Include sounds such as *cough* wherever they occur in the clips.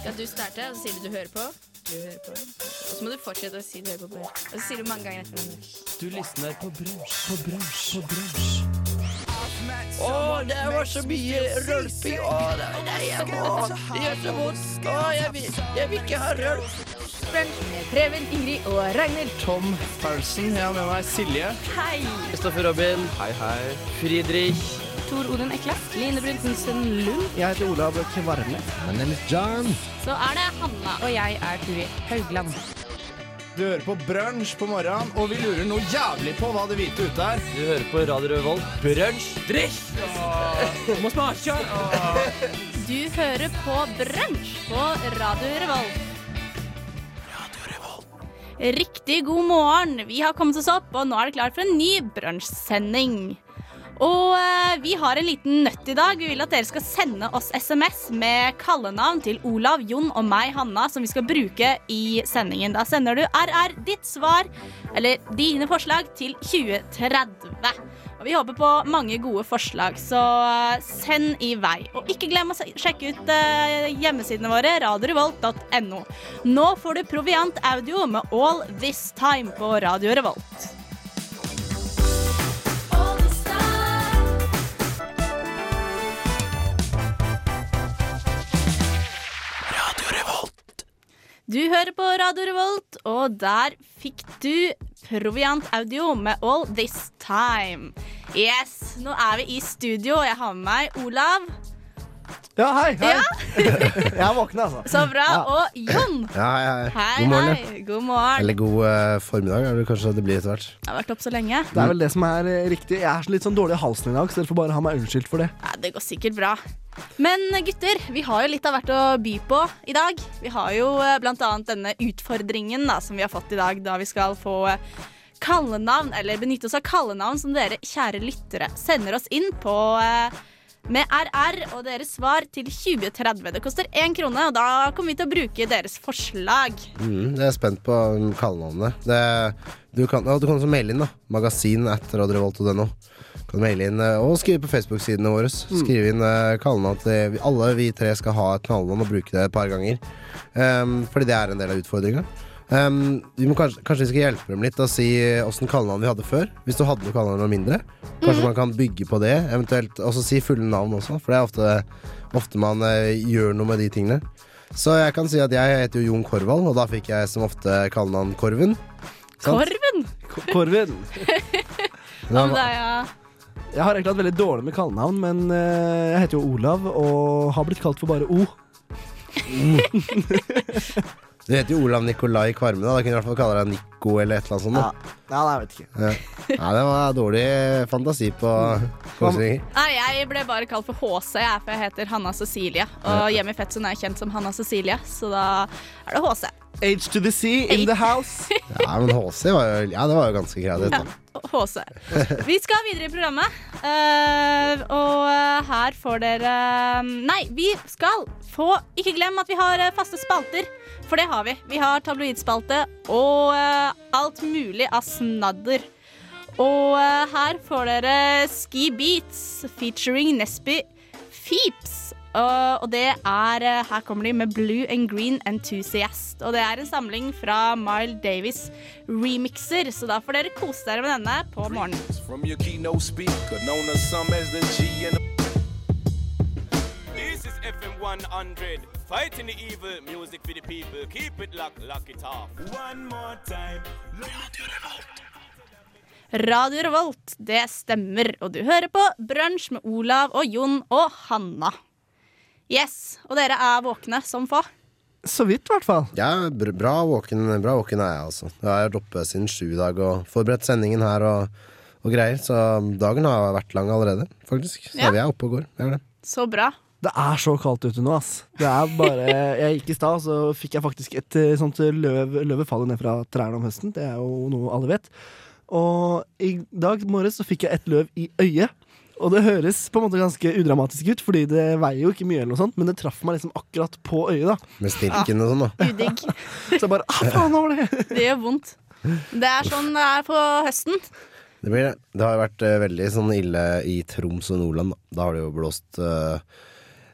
Skal du starte, og så sier du du hører på? Du hører på. Og så må du fortsette å si du hører på. brunsj. Og så sier du mange ganger etter hverandre. Du lysner på brunsj, på brunsj, på brunsj. Å, det var så mye rølping. Å, Det gjør så vondt. Å, jeg vil, jeg vil ikke ha rølp. Brunsj med Preben, Ingrid og Ragnhild. Tom Paulsen, jeg har med meg Silje. Hei! Kristoffer Robin. Hei, hei. Friedrich. Tor Odin Ekla. Line Bruntensen Lund. Jeg heter Olav Kvarme. My name is John. Så er det Hanna. Og jeg er Turi Haugland. Du hører på Brunsj på morgenen, og vi lurer noe jævlig på hva det hvite ute er. Du hører på Radio Revolt. Brunsj. Drikk! Må smake. Du hører på Brunsj på Radio Revolt. Riktig god morgen. Vi har kommet oss opp, og nå er det klart for en ny brunsjsending. Og eh, vi har en liten nøtt i dag. Vi vil at dere skal sende oss SMS med kallenavn til Olav, Jon og meg, Hanna, som vi skal bruke i sendingen. Da sender du RR ditt svar, eller dine forslag, til 2030. Og vi håper på mange gode forslag, så eh, send i vei. Og ikke glem å sjekke ut eh, hjemmesidene våre, radiorevolt.no. Nå får du Proviant Audio med All This Time på Radio Revolt. Du hører på Radio Revolt, og der fikk du Proviant Audio med All This Time. Yes, nå er vi i studio, og jeg har med meg Olav. Ja, hei. hei. Ja. *laughs* jeg er våken, altså. Så bra. Ja. Og Jon. Ja, hei, hei. Hei, God morgen. hei. God morgen. Eller god uh, formiddag, er det kanskje det blir etter hvert. Jeg har vært opp så lenge. Det er vel det som er eh, riktig. Jeg er litt sånn dårlig i halsen i dag, så dere får bare ha meg unnskyldt for det. Ja, det går sikkert bra. Men gutter, vi har jo litt av hvert å by på i dag. Vi har jo bl.a. blant annet denne utfordringen da, som vi har fått i dag, da vi skal få eh, kallenavn, eller benytte oss av kallenavn som dere kjære lyttere sender oss inn på eh, med RR og deres svar til 2030. Det koster én krone, og da kommer vi til å bruke deres forslag. Mm, jeg er spent på kallenavnene kallenavnet. Du kan, ja, du kan også maile inn, da. Magasin at radiorevolt.no. Kan maile inn eh, og skrive på Facebook-sidene våre. Skrive inn uh, kallenavn til Alle vi tre skal ha et kallenavn og bruke det et par ganger. Um, fordi det er en del av utfordringa. Um, vi må kanskje, kanskje vi skal hjelpe dem litt og si åssen kallenavn vi hadde før. Hvis du hadde noe kallenavn mindre. Kanskje man kan bygge på det. Eventuelt også si fulle navn også, for det er ofte, ofte man uh, gjør noe med de tingene. Så jeg kan si at jeg heter jo Jon Korvald, og da fikk jeg som ofte kallenavn Korven. Sant? Korven! K Korven. *laughs* Men da- det er ja. Jeg har egentlig hatt veldig dårlig med kallenavn, men eh, jeg heter jo Olav og har blitt kalt for bare O. Du heter jo Olav Nikolai Kvarme, da. Da kunne du i hvert fall kalle deg Nico eller et eller annet sånt. Ja, Da. ja nei, jeg vet ikke. Ja. Nei, det var dårlig fantasi på korsringer. Nei, jeg ble bare kalt for HC, jeg, for jeg heter Hanna Cecilie. Og hjemme i Fetsund er jeg kjent som Hanna Cecilie, så da er det HC. H to the sea in the house. Ja, men HC var jo, ja, det var jo ganske greit. Ja, HC. Vi skal videre i programmet, uh, og eh, her får dere Nei, vi skal få Ikke glem at vi har eh, faste spalter, for det har vi. Vi har tabloidspalte og uh, alt mulig av snadder. Og uh, her får dere Ski Beats featuring Nesby Feeps. Og, og det er eh, Her kommer de med Blue and Green Enthusiast. Og det er en samling fra Mile Davis remixer, så da får dere kose dere med denne på morgenen. From your keynote speaker, known to some as the G and This is FM 100. Fighting the evil, music for the people. Keep it locked, lock it off. One more time. Radio Revolt, det stemmer. Og du hører på Brunsj med Olav og Jon og Hanna. Yes, og dere er våkne som få. Så vidt, i hvert fall. Ja, bra våken, bra våken er jeg, altså. Jeg har vært oppe siden sju i dag og forberedt sendingen her og, og greier. Så dagen har vært lang allerede, faktisk. Så Ja. vi er oppe og går. Det er det. Så bra. Det er så kaldt ute nå, ass. Det er bare *laughs* Jeg gikk i stad, så fikk jeg faktisk et eh, sånt løv Løvet faller ned fra trærne om høsten. Det er jo noe alle vet. Og i dag morges så fikk jeg et løv i øyet. Og det høres på en måte ganske udramatisk ut, fordi det veier jo ikke mye, eller noe sånt men det traff meg liksom akkurat på øyet. da Med stilken og sånn, da. Udigg. *laughs* Så jeg bare ah, faen, hva var det? *laughs* Det gjør vondt. Det er sånn det er på høsten. Det, blir det. det har vært uh, veldig sånn ille i Troms og Nordland. Da, da har det jo blåst uh,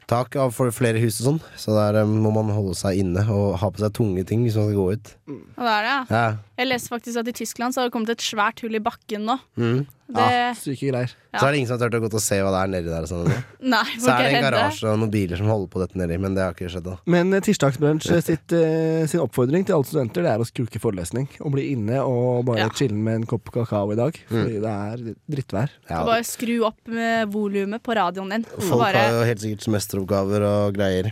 tak av for flere hus og sånn. Så der um, må man holde seg inne og ha på seg tunge ting hvis man skal gå ut. Og det er det, ja. Ja. Jeg leste faktisk at i Tyskland så har det kommet et svært hull i bakken nå. Mm. Det, Ja, syke greier. Ja. Så er det ingen som har turt å gå til å se hva det er nedi der. Og sånn. Nei, så er det en garasje og noen biler som holder på dette nedi, men det har ikke skjedd da. Men eh, Tirsdagsbrunsj sitt, eh, sin oppfordring til alle studenter Det er å skruke forelesning. Og bli inne og bare Ja. chille med en kopp kakao i dag. Mm. Fordi det er drittvær. Ja, bare skru opp med volumet på radioen din. Folk bare har jo helt sikkert semesteroppgaver og greier.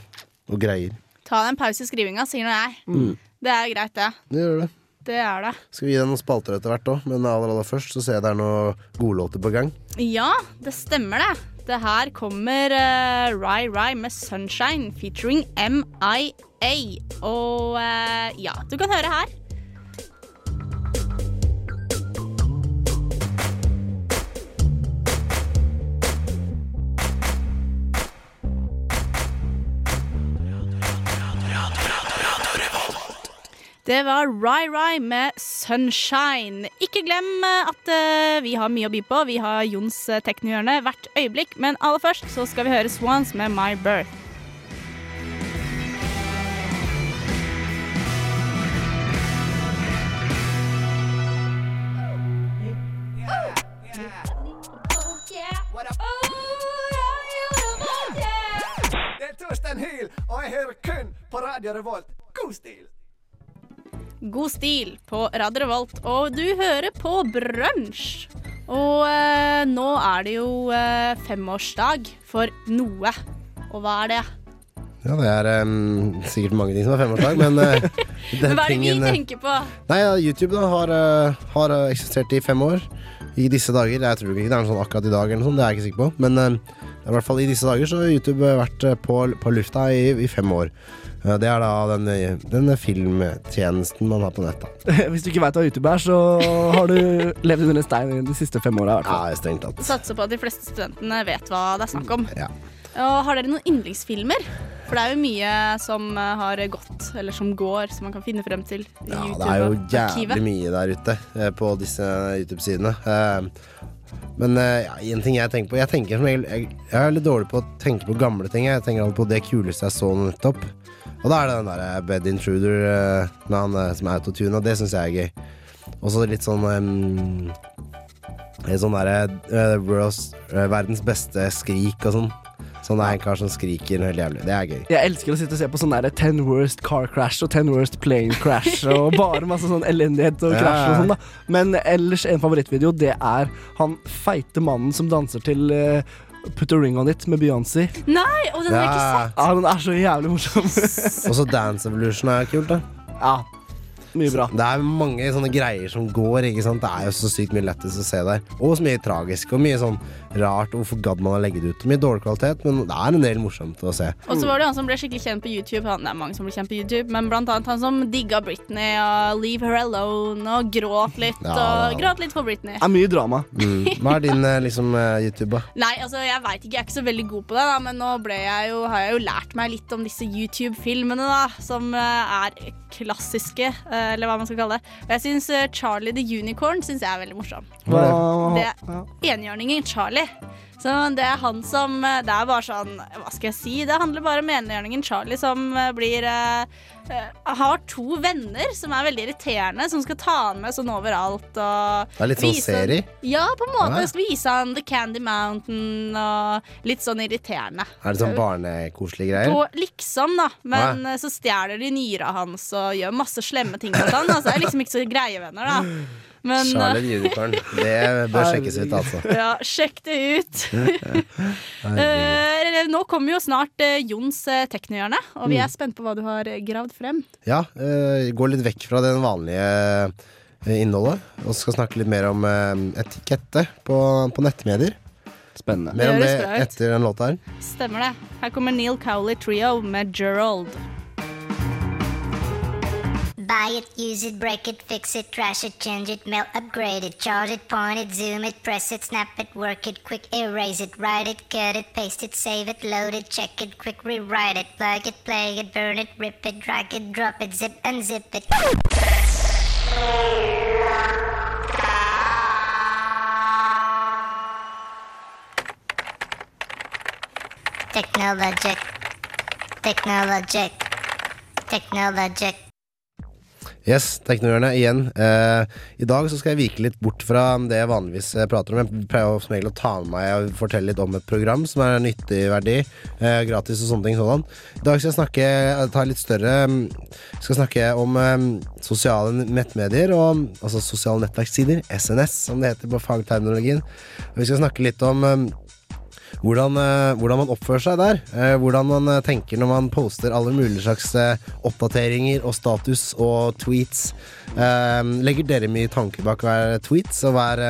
Og greier. ta en pause i skrivinga, sier nå jeg. Mm. Det er greit, det. Det gjør det. Det er det. Skal vi gi deg noen spalter etter hvert òg, men aller, aller først så ser jeg det er noen godlåter på gang. Ja, det stemmer det. Det her kommer uh, Rai Rai med 'Sunshine' featuring MIA. Og uh, ja, du kan høre her. Det var Rai Rai med 'Sunshine'. Ikke glem eh, at eh, vi har mye å by på. Vi har Jons uh, teknohjørne hvert øyeblikk. Men aller først så skal vi høre Swans med 'My Birth'. Det er Torstein Hyl, og jeg hører kun på Radio Revolt. God stil! God stil på Radio Revolt, og du hører på Brunsj. Og eh, nå er det jo eh, femårsdag for noe. Og hva er det? Ja, det er um, sikkert mange ting som er femårsdag, men *laughs* uh, Men hva er det vi tenker på? Nei, ja, YouTube da har, uh, har eh, eksistert i fem år. I disse dager. Jeg tror ikke det er noe sånn akkurat i dag, eller noe sånt, det er jeg ikke sikker på. Men eh, i hvert fall i disse dager så har YouTube vært eh, på, på lufta i, i fem år. Det er da den, den filmtjenesten man har på nett. *laughs* Hvis du ikke veit hva YouTube er, så har du levd under en stein de siste fem åra. Ja, strengt tatt. Satser på at de fleste studentene vet hva det er snakk om. Ja. Og har dere noen yndlingsfilmer? For det er jo mye som eh, har gått, eller som går, som man kan finne frem til. i Ja, det er jo jævlig mye der ute eh, på disse YouTube-sidene. Eh, Men ja, en ting jeg tenker på Jeg tenker som jeg, jeg er litt dårlig på å tenke på gamle ting. Jeg tenker alltid på det kuleste jeg så nettopp. Og da er det den der eh, Bed Intruder eh, med han eh, som er autotuna. Det syns jeg er gøy. Og så litt sånn um, Sånn derre uh, Verdens beste skrik og sånn. Sånn det er en kar som skriker helt jævlig. Det er gøy. Jeg elsker å sitte og se på sånn der Ten worst car crash og Ten worst plane crash og *laughs* bare masse sånn elendighet og Ja. krasj og sånn, da. Men ellers en favorittvideo, det er han feite mannen som danser til eh, Put a ring on it med Beyoncé. Nei, og den har jeg ikke Ja. sett. Ja, den er så jævlig morsom. *laughs* Og så Dance Evolution er kult, da. ja, mye bra. Det er mange sånne greier som går. ikke sant? Det er jo så sykt mye lættis å se der. Og så mye tragisk og mye sånn rart. Hvorfor gadd man å legge det ut? Mye dårlig kvalitet, men det er en del morsomt å se. Og så var det han som ble skikkelig kjent på YouTube. Han, det er mange som ble kjent på YouTube, men blant annet han som digga Britney og Leave Her Alone og gråt litt. Ja, og gråt litt for Britney. Det er mye drama. Mm. Hva er din eh, liksom eh, YouTube, da? Nei, altså jeg veit ikke, jeg er ikke så veldig god på det, da, men nå ble jeg jo, har jeg jo lært meg litt om disse YouTube-filmene, da, som eh, er klassiske, eller hva man skal kalle det. Og jeg syns Charlie the Unicorn synes jeg er veldig morsom. Hva, Det er enhjørningen Charlie. Så det er han som eh, Det er bare sånn Hva skal jeg si? Det handler bare om enhjørningen Charlie som eh, blir eh, Har to venner som er veldig irriterende, som skal ta han med sånn overalt. Og Det er litt sånn vise- serie. Ja, på en måte. Ja. Skal vise han The Candy Mountain og litt sånn irriterende. Er det sånn barnekoselige greier? På liksom, da. Men ja. så stjeler de nyra hans og gjør masse slemme ting mot han. Altså, det er liksom ikke så greie venner, da. Men Charlotte Unicorn. Det bør sjekkes ut, altså. *laughs* ja, sjekk det ut. *laughs* uh, nå kommer jo snart uh, Jons uh, teknohjørne, og vi er spent på hva du har eh, gravd frem. Ja, eh, gå litt vekk fra den vanlige eh, innholdet, og skal snakke litt mer om eh, etikette på, på nettmedier. Spennende. Mer om Det etter den låta her. Stemmer det. Her kommer Neil Cowley Trio med Gerald. Buy it, use it, break it, fix it, trash it, change it, mail, upgrade it, charge it, point it, zoom it, press it, snap it, work it, quick erase it, write it, cut it, paste it, save it, load it, check it, quick rewrite it, plug it, play it, burn it, rip it, drag it, drop it, zip unzip it. Technologic. Technologic. Technologic. Yes, Teknohjørnet igjen. Uh, I dag så skal jeg vike litt bort fra det jeg vanligvis eh, prater om. Jeg pleier som regel å ta med meg og fortelle litt om et program som er nyttig verdi. Eh, gratis og sånne ting. Sånn. I dag skal jeg snakke ta litt større mm, Skal snakke om eh, sosiale nettmedier og altså sosiale nettverkssider. SNS, som det heter på fagterminologien. Vi skal snakke litt om eh, hvordan, eh, hvordan man oppfører seg der. Eh, hvordan man eh, tenker når man poster alle mulige slags oppdateringer og status og tweets. Legger dere mye tanke bak hver tweets og hver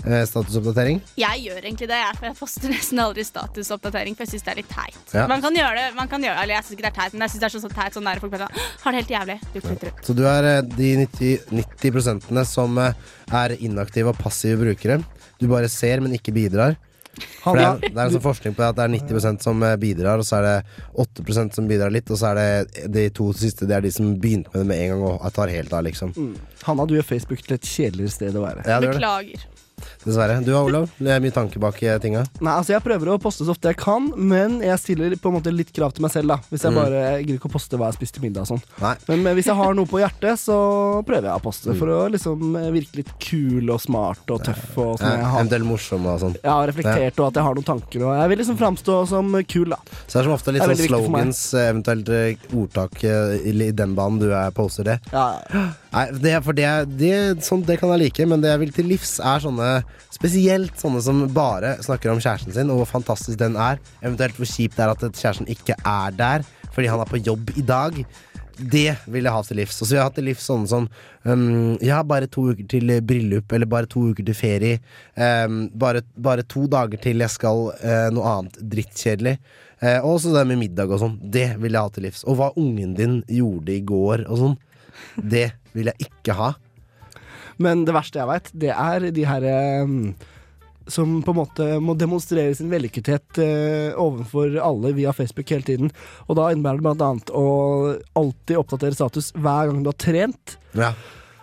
statusoppdatering? Jeg gjør egentlig det, jeg, for jeg poster nesten aldri statusoppdatering, for jeg syns det er litt teit. Ja. Man kan gjøre det, man kan gjøre, eller jeg syns ikke det er teit, men jeg syns det er så, så teit sånn der folk bare sånn Har det helt jævlig. Du, du. Så du er de 90, 90 som er inaktive og passive brukere. Du bare ser, men ikke bidrar. For det, er, det er sånn forskning på det at det er 90% som eh, bidrar, og så er det 8% som bidrar litt, og så er det de to siste Det er de som begynte med det med en gang og tar helt av, liksom. Hanna, du gjør Facebook til et kjedeligere sted å være. Ja. Beklager. Dessverre. Du da, Olav? Det er mye tanke bak i tinga. Nei, altså Jeg prøver å poste så ofte jeg kan, men jeg stiller på en måte litt krav til meg selv. da Hvis jeg Mm. bare jeg gidder ikke å poste hva jeg spiste til middag og sånn. Nei. Men men hvis jeg har noe på hjertet, så prøver jeg å poste. For å liksom virke litt kul og smart og tøff. Og sånn Ja, Eventuelt morsom og sånn. har reflektert og at jeg har noen tanker. Og jeg vil liksom framstå som kul, da. Så det er som ofte litt sånn slogans, eh, eventuelt eh, ordtak eh, i den banen du er poster det. Ja, Nei, det, for det, det, sånn, det kan jeg like, men det jeg vil til livs, er sånne Spesielt sånne som bare snakker om kjæresten sin, og hvor fantastisk den er. Eventuelt hvor kjipt det er at kjæresten ikke er der fordi han er på jobb i dag. Det vil jeg ha til livs. Og så vil jeg ha til livs sånne som um, Ja, bare to uker til bryllup, eller bare to uker til ferie. Um, bare, bare to dager til jeg skal uh, noe annet drittkjedelig. Uh, og så det med middag og sånn. Det vil jeg ha til livs. Og hva ungen din gjorde i går og sånn. Det vil jeg ikke ha. Men det verste jeg veit, det er de her eh, som på en måte må demonstrere sin vellykkethet eh, overfor alle via Facebook hele tiden. Og da innebærer det annet å alltid oppdatere status hver gang du har trent. Ja.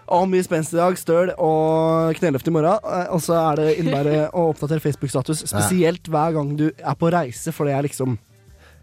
Og mye spenst i dag, støl og kneløft i morgen. eh, Og så er det innebærer *laughs* å oppdatere Facebook-status, spesielt hver gang du er på reise, for det er liksom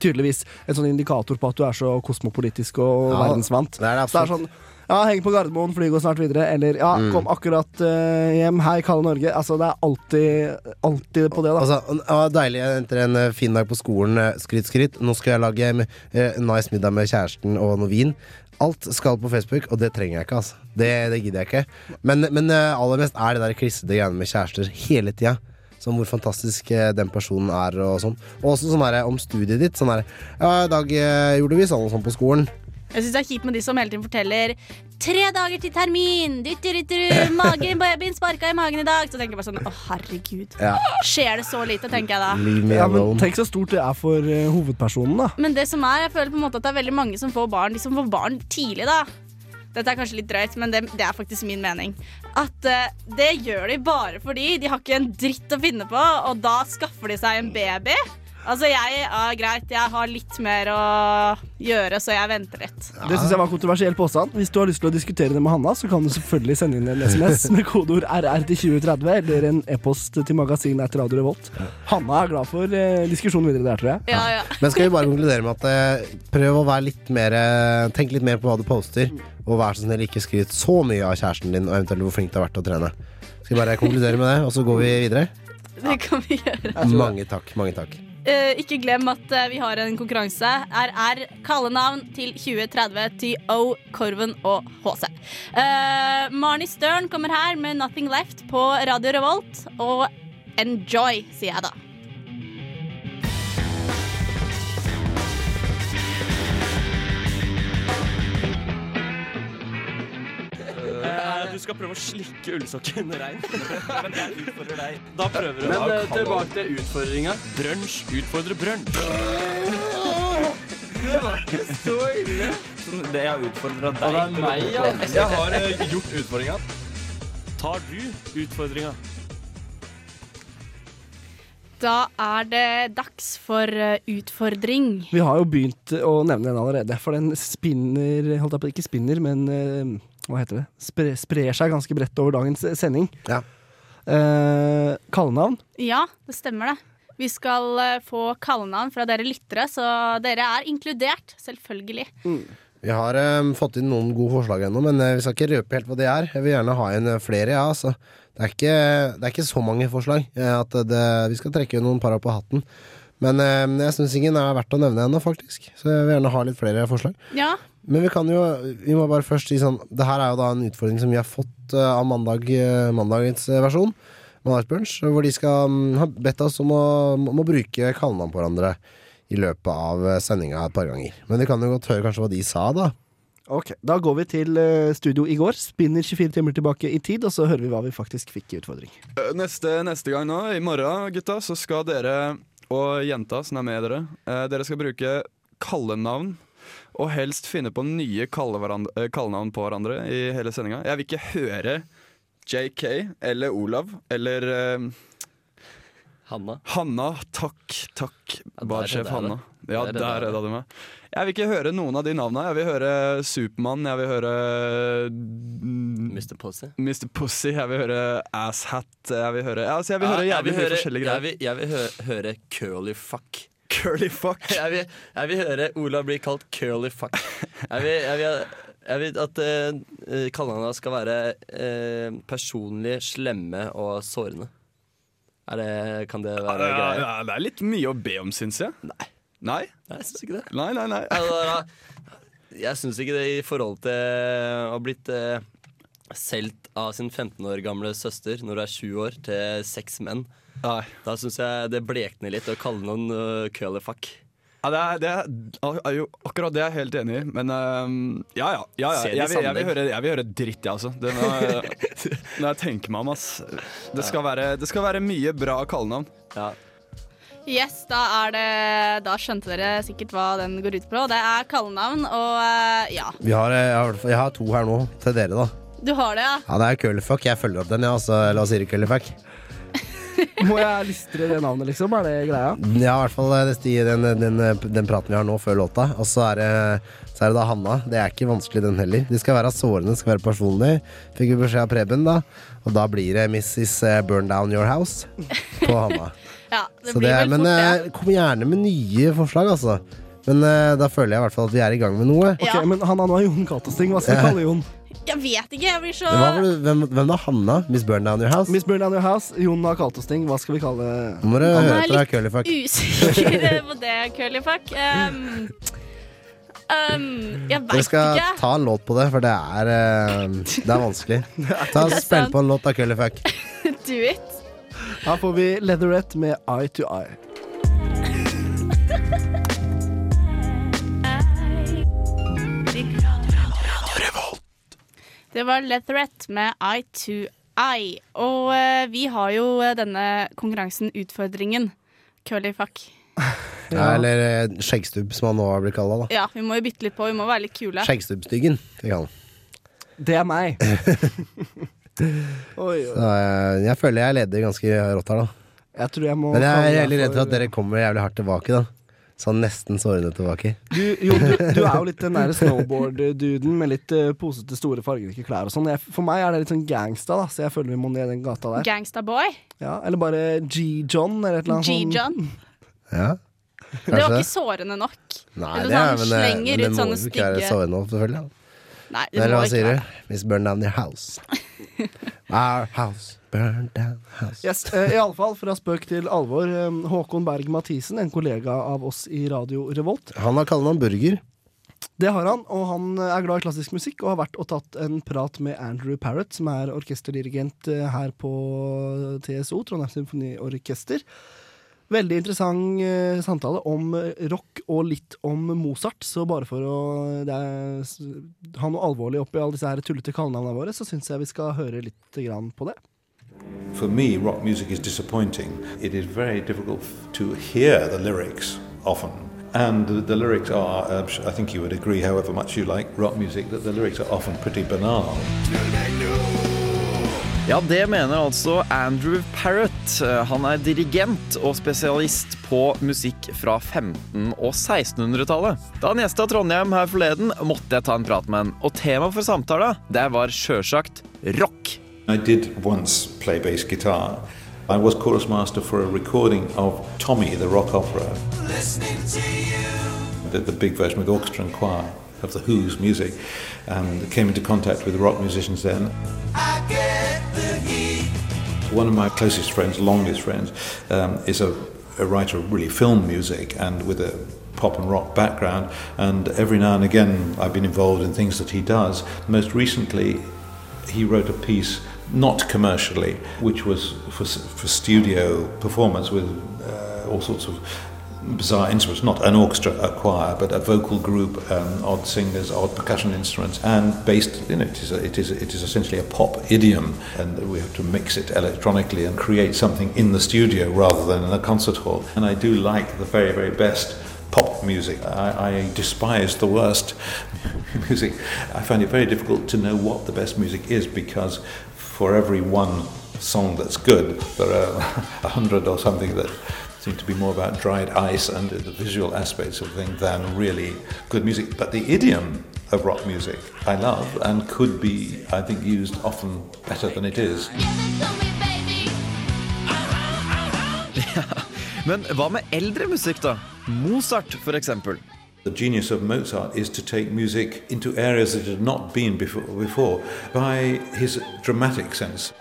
tydeligvis en sånn indikator på at du er så kosmopolitisk og Ja, verdensvant. det er det så det er sånn ja, heng på Gardermoen, fly går snart videre. Eller ja, Mm. kom akkurat uh, hjem. Hei, kalde Norge. Altså, det er alltid, alltid på det, da. Altså, var deilig etter en eh, fin dag på skolen. Skritt, Skryt, skryt. Nå skal jeg lage eh, en nice middag med kjæresten og noe vin. Alt skal på Facebook, og det trenger jeg ikke. altså Det, det gidder jeg ikke. Men, men uh, aller mest er det der klissete greiene med kjærester hele tida. Som hvor fantastisk eh, den personen er og sånn. Og også sånn her, om studiet ditt. Sånn her Ja, i dag eh, gjorde vi sånn og sånn på skolen. Jeg syns det er kjipt med de som hele tiden forteller Tre dager til termin! Dytterytter, magen, babyen sparka i magen i dag. Så tenker jeg bare sånn Å, herregud. Ja. Skjer det så lite, tenker jeg da. Ja, men tenk så stort det er for uh, hovedpersonen, da. Men det som er, jeg føler på en måte at det er veldig mange som får barn De som får barn tidlig, da. Dette er kanskje litt drøyt, men det, det er faktisk min mening. At uh, det gjør de bare fordi de har ikke en dritt å finne på, og da skaffer de seg en baby. Altså, jeg, ja, greit, jeg har litt mer å gjøre, så jeg venter litt. Det syns jeg var kontroversiell påstand. Hvis du har lyst til å diskutere det med Hanna, så kan du selvfølgelig sende inn en SMS *laughs* med kodeord RR til 2030, eller en e-post til magasinet etter Radio Revolt. Hanna er glad for eh, diskusjonen videre der, tror jeg. Ja, ja. Men skal vi bare konkludere med at eh, prøv å være litt mer eh, Tenk litt mer på hva du poster, og vær så snill ikke skryt så mye av kjæresten din, og eventuelt hvor flink du har vært til å trene. Skal vi bare konkludere med det, og så går vi videre? Det kan vi gjøre. Mange takk. mange takk Eh, ikke glem at eh, vi har en konkurranse. RR kallenavn til 2030 til O, Korven og HC. Uh, Marnie Stern kommer her med 'Nothing Left' på Radio Revolt. Og enjoy, sier jeg da. Eh, Du skal prøve å slikke ullsokken rein. *laughs* Men jeg utfordrer deg. Da prøver du. Men eh, tilbake til utfordringa. Brunsj utfordrer brunsj. *laughs* Det var ikke så ille. Det jeg utfordra deg. det er meg, ja. Jeg har eh, gjort utfordringa. Tar du utfordringa? Da er det dags for eh, utfordring. Vi har jo begynt å nevne den allerede, for den spinner Holdt jeg på ikke spinner, men eh, hva heter det? Spre, sprer seg ganske bredt over dagens sending. Ja. Eh, kallenavn. Ja, det stemmer det. Vi skal eh, få kallenavn fra dere lyttere, så dere er inkludert, selvfølgelig. Vi har um, fått inn noen gode forslag ennå, men eh, vi skal ikke røpe helt hva de er. Jeg vil gjerne ha inn flere, ja. Altså. Det, er ikke, det er ikke så mange forslag. at det, vi skal trekke noen par opp på hatten. Men eh, jeg syns ingen er verdt å nevne ennå, faktisk. Så jeg vil gjerne ha litt flere forslag. Ja, Men vi kan jo Vi må bare først si sånn Det her er jo da en utfordring som vi har fått eh, av mandag, eh, mandagens eh, versjon. Mandagsbrunch. Hvor de skal mm, ha bedt oss om å, om å bruke kallenavn på hverandre i løpet av sendinga et par ganger. Men vi kan jo godt høre kanskje hva de sa, da. Ok, Da går vi til studio i går. Spinner 24 timer tilbake i tid, og så hører vi hva vi faktisk fikk i utfordring. Neste, neste gang nå, i morgen, gutta, så skal dere og jenta som er med dere, eh, dere skal bruke kallenavn. Og helst finne på nye eh, kallenavn på hverandre i hele sendinga. Jeg vil ikke høre JK eller Olav eller uh, Hanna. Hanna. Takk, takk, der barsjef Hanna. Ja, Der der redda du meg. Jeg vil ikke høre noen av de navna. Jeg vil høre Supermann, jeg vil høre Mr. Pussy. Mr. Pussy, jeg vil høre Asshat, jeg vil høre, altså jeg vil høre jævlig mye forskjellige Jeg greier. vil, jeg vil hø høre curly fuck. Curly fuck. *laughs* Jeg vil, jeg vil høre Ola bli kalt curly fuck. Jeg vil, jeg vil, jeg vil at uh, kallenavnene skal være uh, personlig slemme og sårende. Er det, kan det være Ja, greia? ja, det er litt mye å be om, syns jeg. Nei. Nei? Nei, jeg syns ikke det. Nei, nei, nei. Altså, jeg syns ikke det i forhold til å ha blitt uh, solgt av sin 15 år gamle søster når du er 7 år, til seks menn. Nei. Da syns jeg det blekner litt å kalle noen uh, curly fuck. Ja, det er, det er, er jo, akkurat det er jeg helt enig i, men ehm, ja ja. ja, ja. Jeg, vil, jeg, vil høre, jeg vil høre dritt, jeg, altså. Det må, når *laughs* jeg tenker meg om, ass. Det skal, være, det skal være mye bra kallenavn. Ja. Yes, da er det Da skjønte dere sikkert hva den går ut på. Det er kallenavn, og uh, ja. Vi har, eh, jeg, har, jeg har to her nå til dere, da. Du har det, ja. Ja, det er curlyfuck. Jeg følger opp den, ja. Altså, eller hva sier det, curlyfuck? *laughs* Må jeg listre det navnet, liksom? Er det greia? Ja, i hvert fall eh, den, den, den praten vi har nå før låta. Og så er, det, så er det da Hanna. Det er ikke vanskelig, den heller. De skal være sårende, skal være personlige. Fikk vi beskjed av Preben, da. Og da blir det Mrs. Burn Down Your House på Hanna. *laughs* ja det Så blir det er, vel men fort eh, kom gjerne med nye forslag, altså. Men uh, da føler jeg i hvert fall at vi er i gang med noe. Ok, Ja. Men Hanna, nå har Jon kalt oss ting. Hva skal vi Ja. kalle Jon? Jeg vet ikke, jeg blir så Hva var det, hvem, hvem da? Hanna? Miss Burn Down Your House? Miss Burn Down Your House. Jon har kalt oss ting. Hva skal vi kalle Nå må du høre er deg, curlyfuck. usikker *laughs* på det, curlyfuck. Um, um, jeg Dere veit skal ikke. ta en låt på det, for det er, uh, det er vanskelig. *laughs* Ta er Spill på en låt av curlyfuck. *laughs* Do it. Her får vi Leatherette med Eye to Eye. Det var Leatherette med Eye to Eye. Og eh, vi har jo eh, denne konkurransen Utfordringen. Curlyfuck. *laughs* Ja, eller eh, skjeggstubb, som han nå har blitt kalla. Ja, vi må jo bytte litt på. Vi må være litt kule. Skjeggstubbstyggen. Det kan han. Det er meg. *laughs* oi, oi. Så, eh, jeg føler jeg leder ganske rått her, da. Jeg tror jeg må Men jeg er veldig redd for for- at dere kommer jævlig hardt tilbake, da. Sånn nesten sårende tilbake. Du, jo, du, du er jo litt den der snowboard-duden med litt uh, posete, store, fargerike klær og sånn. For meg er det litt sånn gangsta, da, så jeg føler vi må ned den gata der. Gangsta-boy? Ja, eller bare G-John, eller et eller annet sånn- G-John. Ja, Det var ikke sårende nok. Nei, Eller det er, sånn men, det- slenger men ut det må jo ikke være stygge- nok, selvfølgelig. da. Nei, det Eller hva sier du? Miss Burn Down Your House. *laughs* Our house, burn down house. Yes, uh, Iallfall fra spøk til alvor. eh, Håkon Berg Mathisen, en kollega av oss i Radio Revolt. Han har kallenavn Burger. Det har han, og han er glad i klassisk musikk og har vært og tatt en prat med Andrew Parrott, som er orkesterdirigent eh, her på TSO, Trondheim Symfoniorkester. Veldig interessant eh, samtale om rock og litt om Mozart. Så bare for å det er, ha noe alvorlig oppi alle disse her tullete kallenavnene våre, så syns jeg vi skal høre litt grann på det. For me, rock music is disappointing. It is very difficult to hear the lyrics often. And the, the lyrics are, uh, I think you would agree, however much you like rock music, that the lyrics are often pretty banal. Ja, det mener altså Andrew Parrott. Han er dirigent og spesialist på musikk fra 1500- og 1600-tallet. Da han gjesta Trondheim her forleden, måtte jeg ta en prat med han. Og temaet for samtalen, det var sjølsagt rock. I did once play bass guitar, I was chorus master for a recording of Tommy, the rock opera, the, the big version with orchestra and choir of the Who's music, and came into contact with rock musicians then. One of my closest friends, longest friends, um, is a, a writer of really film music and with a pop and rock background. And every now and again, I've been involved in things that he does. Most recently, he wrote a piece, not commercially, which was for, for studio performance with uh, all sorts of bizarre instruments, not an orchestra, a choir, but a vocal group, um, odd singers, odd percussion instruments, and based in it is a, it is it is essentially a pop idiom, and we have to mix it electronically and create something in the studio rather than in a concert hall. And I do like the very very best pop music. I, I despise the worst *laughs* music. I find it very difficult to know what the best music is because for every one song that's good, there are *laughs* a hundred or something that seem to be more about dried ice and the visual aspects of things than really good music. But the idiom of rock music I love and could be, I think, used often better than it is. *laughs* Men hva med eldre musikk, da? Mozart, for eksempel. The genius of Mozart is to take music into areas that it had not been before, before by his dramatic sense.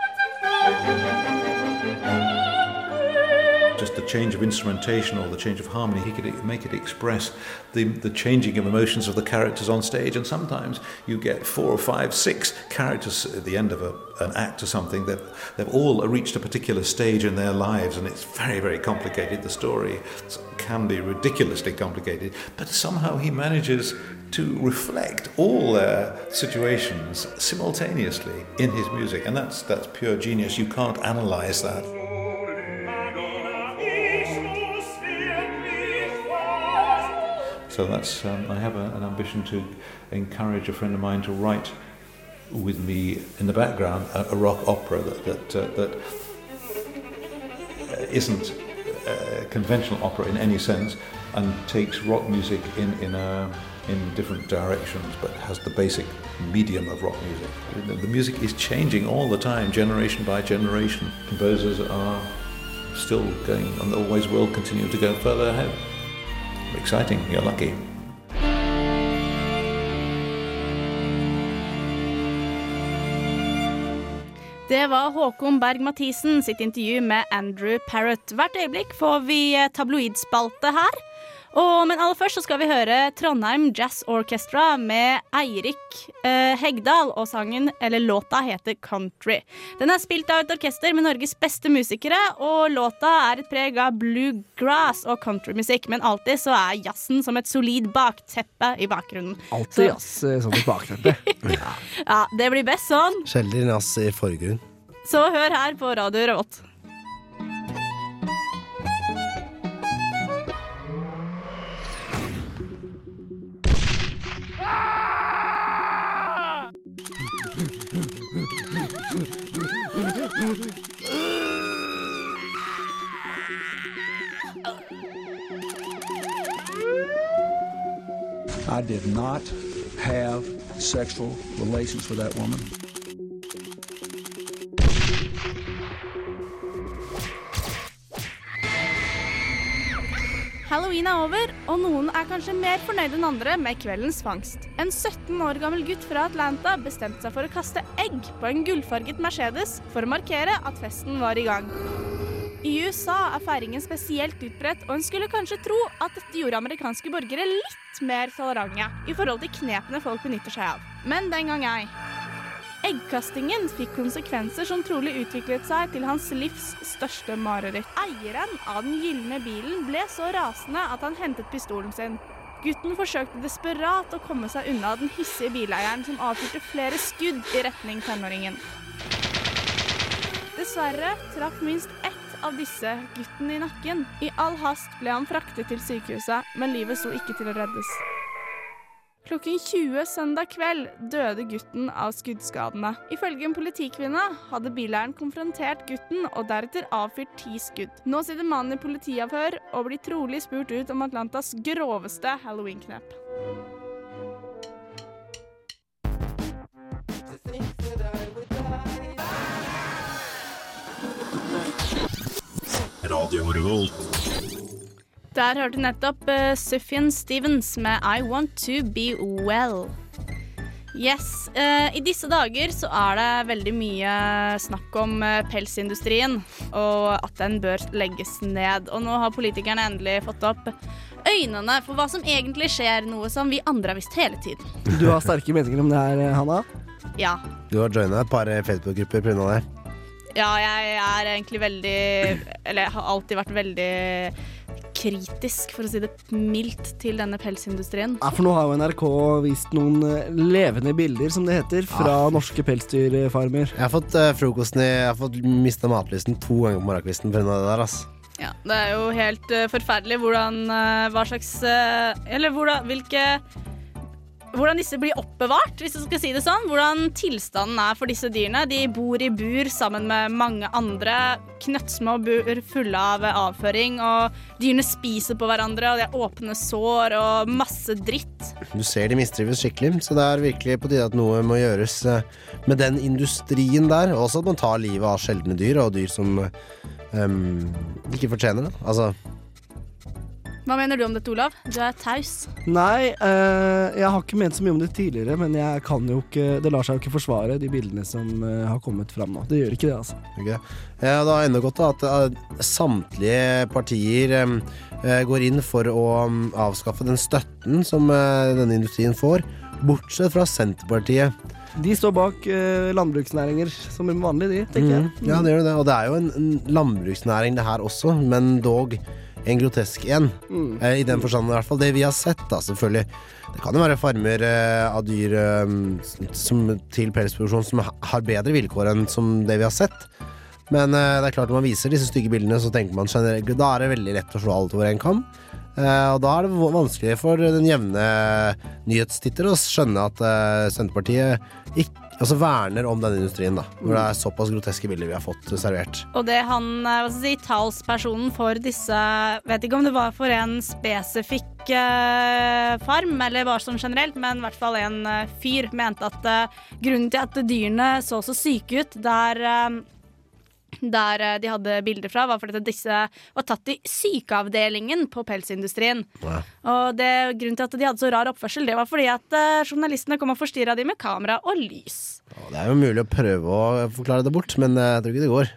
Change of instrumentation or the change of harmony, he could make it express the, the changing of emotions of the characters on stage. And sometimes you get four or five, six characters at the end of a, an act or something that they've all reached a particular stage in their lives, and it's very, very complicated. The story can be ridiculously complicated, but somehow he manages to reflect all their situations simultaneously in his music, and that's that's pure genius. You can't analyze that. So that's um, I have a, an ambition to encourage a friend of mine to write with me in the background a, a rock opera that that, uh, that isn't uh, conventional opera in any sense and takes rock music in in a in different directions, but has the basic medium of rock music. The music is changing all the time, generation by generation. Composers are still going and always will continue to go further ahead. Exciting, you're lucky. Det var Håkon Berg-Mathisen sitt intervju med Andrew Parrott. Hvert øyeblikk får vi tabloidspalte her. Og, men aller først så skal vi høre Trondheim Jazz Orchestra med Eirik eh, Hegdal, og sangen, eller låta heter Country. Den er spilt av et orkester med Norges beste musikere, og låta er et preg av bluegrass og countrymusikk, men alltid så er jazzen som et solid bakteppe i bakgrunnen. Alltid jazz eh, som et bakteppe. ja. *laughs* ja, det blir best sånn. Sjelden jazz i forgrunn. Så hør her på Radio Revolt. I did not have sexual relations with that woman. Halloween er over, og noen er kanskje mer fornøyd enn andre med kveldens fangst. En 17 år gammel gutt fra Atlanta bestemte seg for å kaste egg på en gullfarget Mercedes for å markere at festen var i gang. I USA er feiringen spesielt utbredt, og en skulle kanskje tro at dette gjorde amerikanske borgere litt mer tolerante i forhold til knepene folk benytter seg av. Men den gang ei. Eggkastingen fikk konsekvenser som trolig utviklet seg til hans livs største mareritt. Eieren av den gylne bilen ble så rasende at han hentet pistolen sin. Gutten forsøkte desperat å komme seg unna den hissige bileieren som avfyrte flere skudd i retning tenåringen. Dessverre traff minst ett av disse gutten i nakken. I all hast ble han fraktet til sykehuset, men livet sto ikke til å reddes. Klokken 20 søndag kveld døde gutten av skuddskadene. Ifølge en politikvinne hadde bileieren konfrontert gutten og deretter avfyrt ti skudd. Nå sitter mannen i politiavhør og blir trolig spurt ut om Atlantas groveste halloween-knep. Radio Revolt. Der hørte du nettopp uh, Sufjan Stevens med I Want To Be Well. Yes. Uh, I disse dager så er det veldig mye snakk om uh, pelsindustrien, og at den bør legges ned. Og nå har politikerne endelig fått opp øynene for hva som egentlig skjer, noe som vi andre har visst hele tiden. Du har sterke meninger om det her, Hanna? Ja. Du har joina et par Facebook-grupper pga. det. Ja, jeg er egentlig veldig Eller jeg har alltid vært veldig kritisk, for å si det mildt, til denne pelsindustrien. Ja, for nå har jo NRK vist noen eh, levende bilder, som det heter, fra norske pelsdyrfarmer. Jeg har fått uh, frokosten i Jeg har fått mista matlysten to ganger på morgenkvisten pga. det der, ass. Ja, det er jo helt uh, forferdelig hvordan uh, Hva slags Eller hvordan, hvilke hvordan disse blir oppbevart, hvis du skal si det sånn. Hvordan tilstanden er for disse dyrene. De bor i bur sammen med mange andre. Knøttsmå bur fulle av avføring. Og dyrene spiser på hverandre, og de har åpne sår og masse dritt. Du ser de mistrives skikkelig, så det er virkelig på tide at noe må gjøres eh, med den industrien der. Og også at man tar livet av sjeldne dyr, og dyr som um, ikke fortjener det. Altså Hva mener du om dette, Olav? Du er taus. Nei, eh, jeg har ikke ment så mye om det tidligere, men jeg kan jo ikke Det lar seg jo ikke forsvare, de bildene som eh, har kommet fram nå. Det gjør ikke det, altså. Okay. Ja, det har enda godt at eh, samtlige partier em, eh, går inn for å em, avskaffe den støtten som eh, denne industrien får, bortsett fra Senterpartiet. De står bak eh, landbruksnæringer som vanlig, de, tenker jeg. Mm. Ja, det gjør det. Og det er jo en, en landbruksnæring det her også, men dog en grotesk en. Mm. Eh, I den forstand i hvert fall. Det vi har sett, da, selvfølgelig. Det kan jo være farmer eh, av dyr eh, som, til pelsproduksjon som har bedre vilkår enn som det vi har sett. Men eh, det er klart når man viser disse stygge bildene, så tenker man generelt Da er det veldig lett å slå alt over en kam. Eh, og da er det vanskelig for den jevne nyhetstitter å skjønne at eh, Senterpartiet ikke, altså verner om denne industrien, da. Når det er såpass groteske bilder vi har fått servert. Og det han, eh, hva skal jeg si, talspersonen for disse Vet ikke om det var for en spesifikk eh, farm, eller bare sånn generelt, men i hvert fall en eh, fyr mente at eh, grunnen til at dyrene så så syke ut der eh, der eh, de hadde bilder fra, var fordi at disse var tatt i sykeavdelingen på pelsindustrien. Og det, grunnen til at de hadde så rar oppførsel, det var fordi at eh, journalistene kom og forstyrra dem med kamera og lys. Det er jo mulig å prøve å forklare det bort, men eh, jeg tror ikke det går.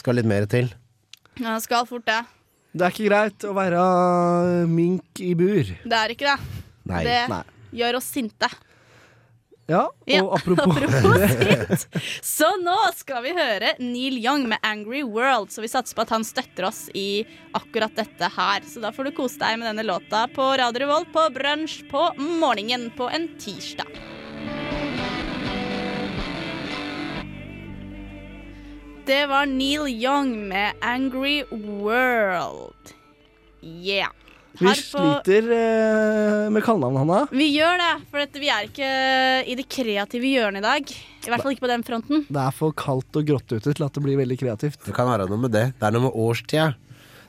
Skal litt mer til. Ja, skal fort det. Det er ikke greit å være mink i bur. Det er ikke det. Nei. Det Nei. gjør oss sinte. Ja, og Ja, apropos, apropos. *laughs* Så nå skal vi høre Neil Young med 'Angry World', så vi satser på at han støtter oss i akkurat dette her. Så da får du kose deg med denne låta på Radio Revolt på brunsj på morgenen på en tirsdag. Det var Neil Young med 'Angry World'. Yeah. Vi på- sliter eh, med kallenavn, Hanna. Vi gjør det, for at vi er ikke i det kreative hjørnet i dag. I hvert fall ikke på den fronten. Det er for kaldt og grått ute til at det blir veldig kreativt. Det kan være noe med det. Det er noe med årstida.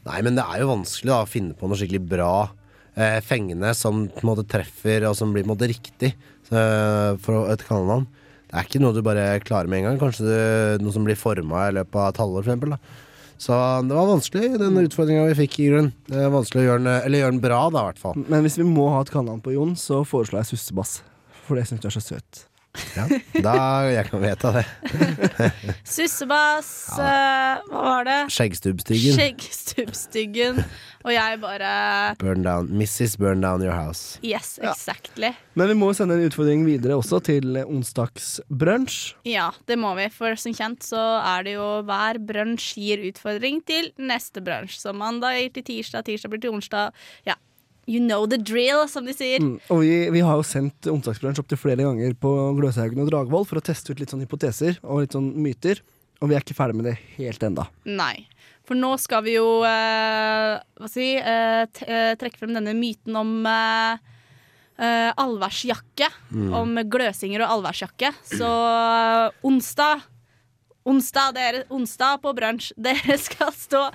Nei, men det er jo vanskelig da, å finne på noe skikkelig bra, eh, fengende, som på en måte treffer, og som blir på en måte riktig så, for et kallenavn. Det er ikke noe du bare klarer med en gang. Kanskje det, noe som blir forma i løpet av et halvår, for eksempel. Da. Så det var vanskelig, den utfordringa vi fikk i grunnen. Det er vanskelig å gjøre den, eller gjøre den bra, da, i hvert fall. Men hvis vi må ha et kallenavn på Jon, så foreslår jeg Sussebass. For det syns du er så søt. Ja, da jeg kan vedta det. *laughs* Sussebass, eh, hva var det? Skjeggstubbstyggen. Skjeggstubbstyggen. Og jeg bare Burn down, Mrs. Burn down your house. Yes, exactly. Men vi må jo sende en utfordring videre også til onsdagsbrunsj. Ja, det må vi. For som kjent så er det jo hver brunsj gir utfordring til neste brunsj. Så mandag gir til tirsdag, tirsdag blir til onsdag. Ja, you know the drill, som de sier. Mm. Og vi, vi har jo sendt onsdagsbrunsj opptil flere ganger på Gløshaugen og Dragvoll for å teste ut litt sånn hypoteser og litt sånn myter. Og vi er ikke ferdig med det helt enda. Nei. For nå skal vi jo eh, hva si, eh, eh, trekke frem denne myten om eh, eh, allværsjakke. Mm. Om gløsinger og allværsjakke. Så eh, onsdag Onsdag, dere, onsdag på brunsj. *laughs* Dere skal stå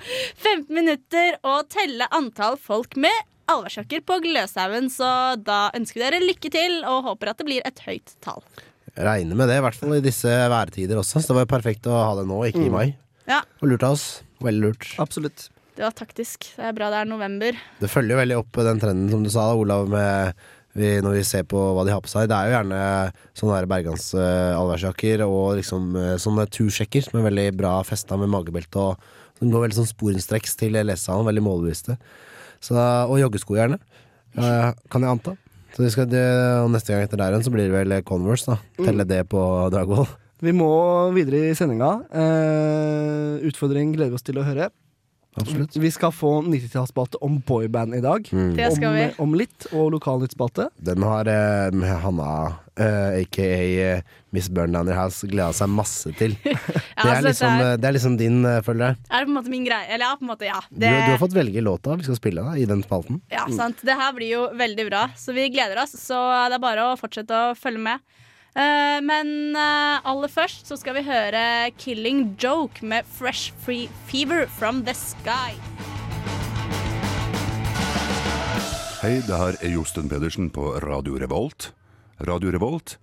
15 minutter og telle antall folk med allværsjakker på Gløshaugen. Så da ønsker vi dere lykke til og håper at det blir et høyt tall. Regner med det, i hvert fall i disse værtider også. Så det var jo perfekt å ha det nå, ikke i Mm. mai. Ja. Og lurt av oss. Veldig lurt. Absolutt. Det var taktisk. Det er bra det er november. Det følger jo veldig opp den trenden som du sa, Olav, med vi, når vi ser på hva de har på seg. Det er jo gjerne sånne Bergans uh, allværsjakker og liksom uh, sånne tursjekker som er veldig bra festa med magebelte og som går veldig sånn sporenstreks til lesesalen, veldig målbevisste. Så, og joggesko gjerne, eh, kan jeg anta. Så vi skal, det, og neste gang etter der igjen så blir det vel Converse, da. Telle det på Dragvoll. Vi må videre i sendinga. Eh, utfordring gleder vi oss til å høre. Absolutt. Vi skal få 90-tallsspalte om boyband i dag. Mm. Det skal vi. Om, om litt. Og lokalnyttspalte. Den har eh, Hanna, eh, aka eh, Miss Burn Down House, gleda seg masse til. *laughs* det, er altså, liksom, det, er- eh, det er liksom din, uh, følger jeg. Er det på en måte min greie? Eller ja, på en måte, ja. Du, Det, du har fått velge låta vi skal spille da, i den spalten. ja, sant. Det her blir jo veldig bra, så vi gleder oss. Så det er bare å fortsette å følge med. Eh, men eh, aller først så skal vi høre 'Killing Joke' med 'Fresh Free Fever From The Sky'. Hei, det her er Josten Pedersen på Radio Revolt. Radio Revolt,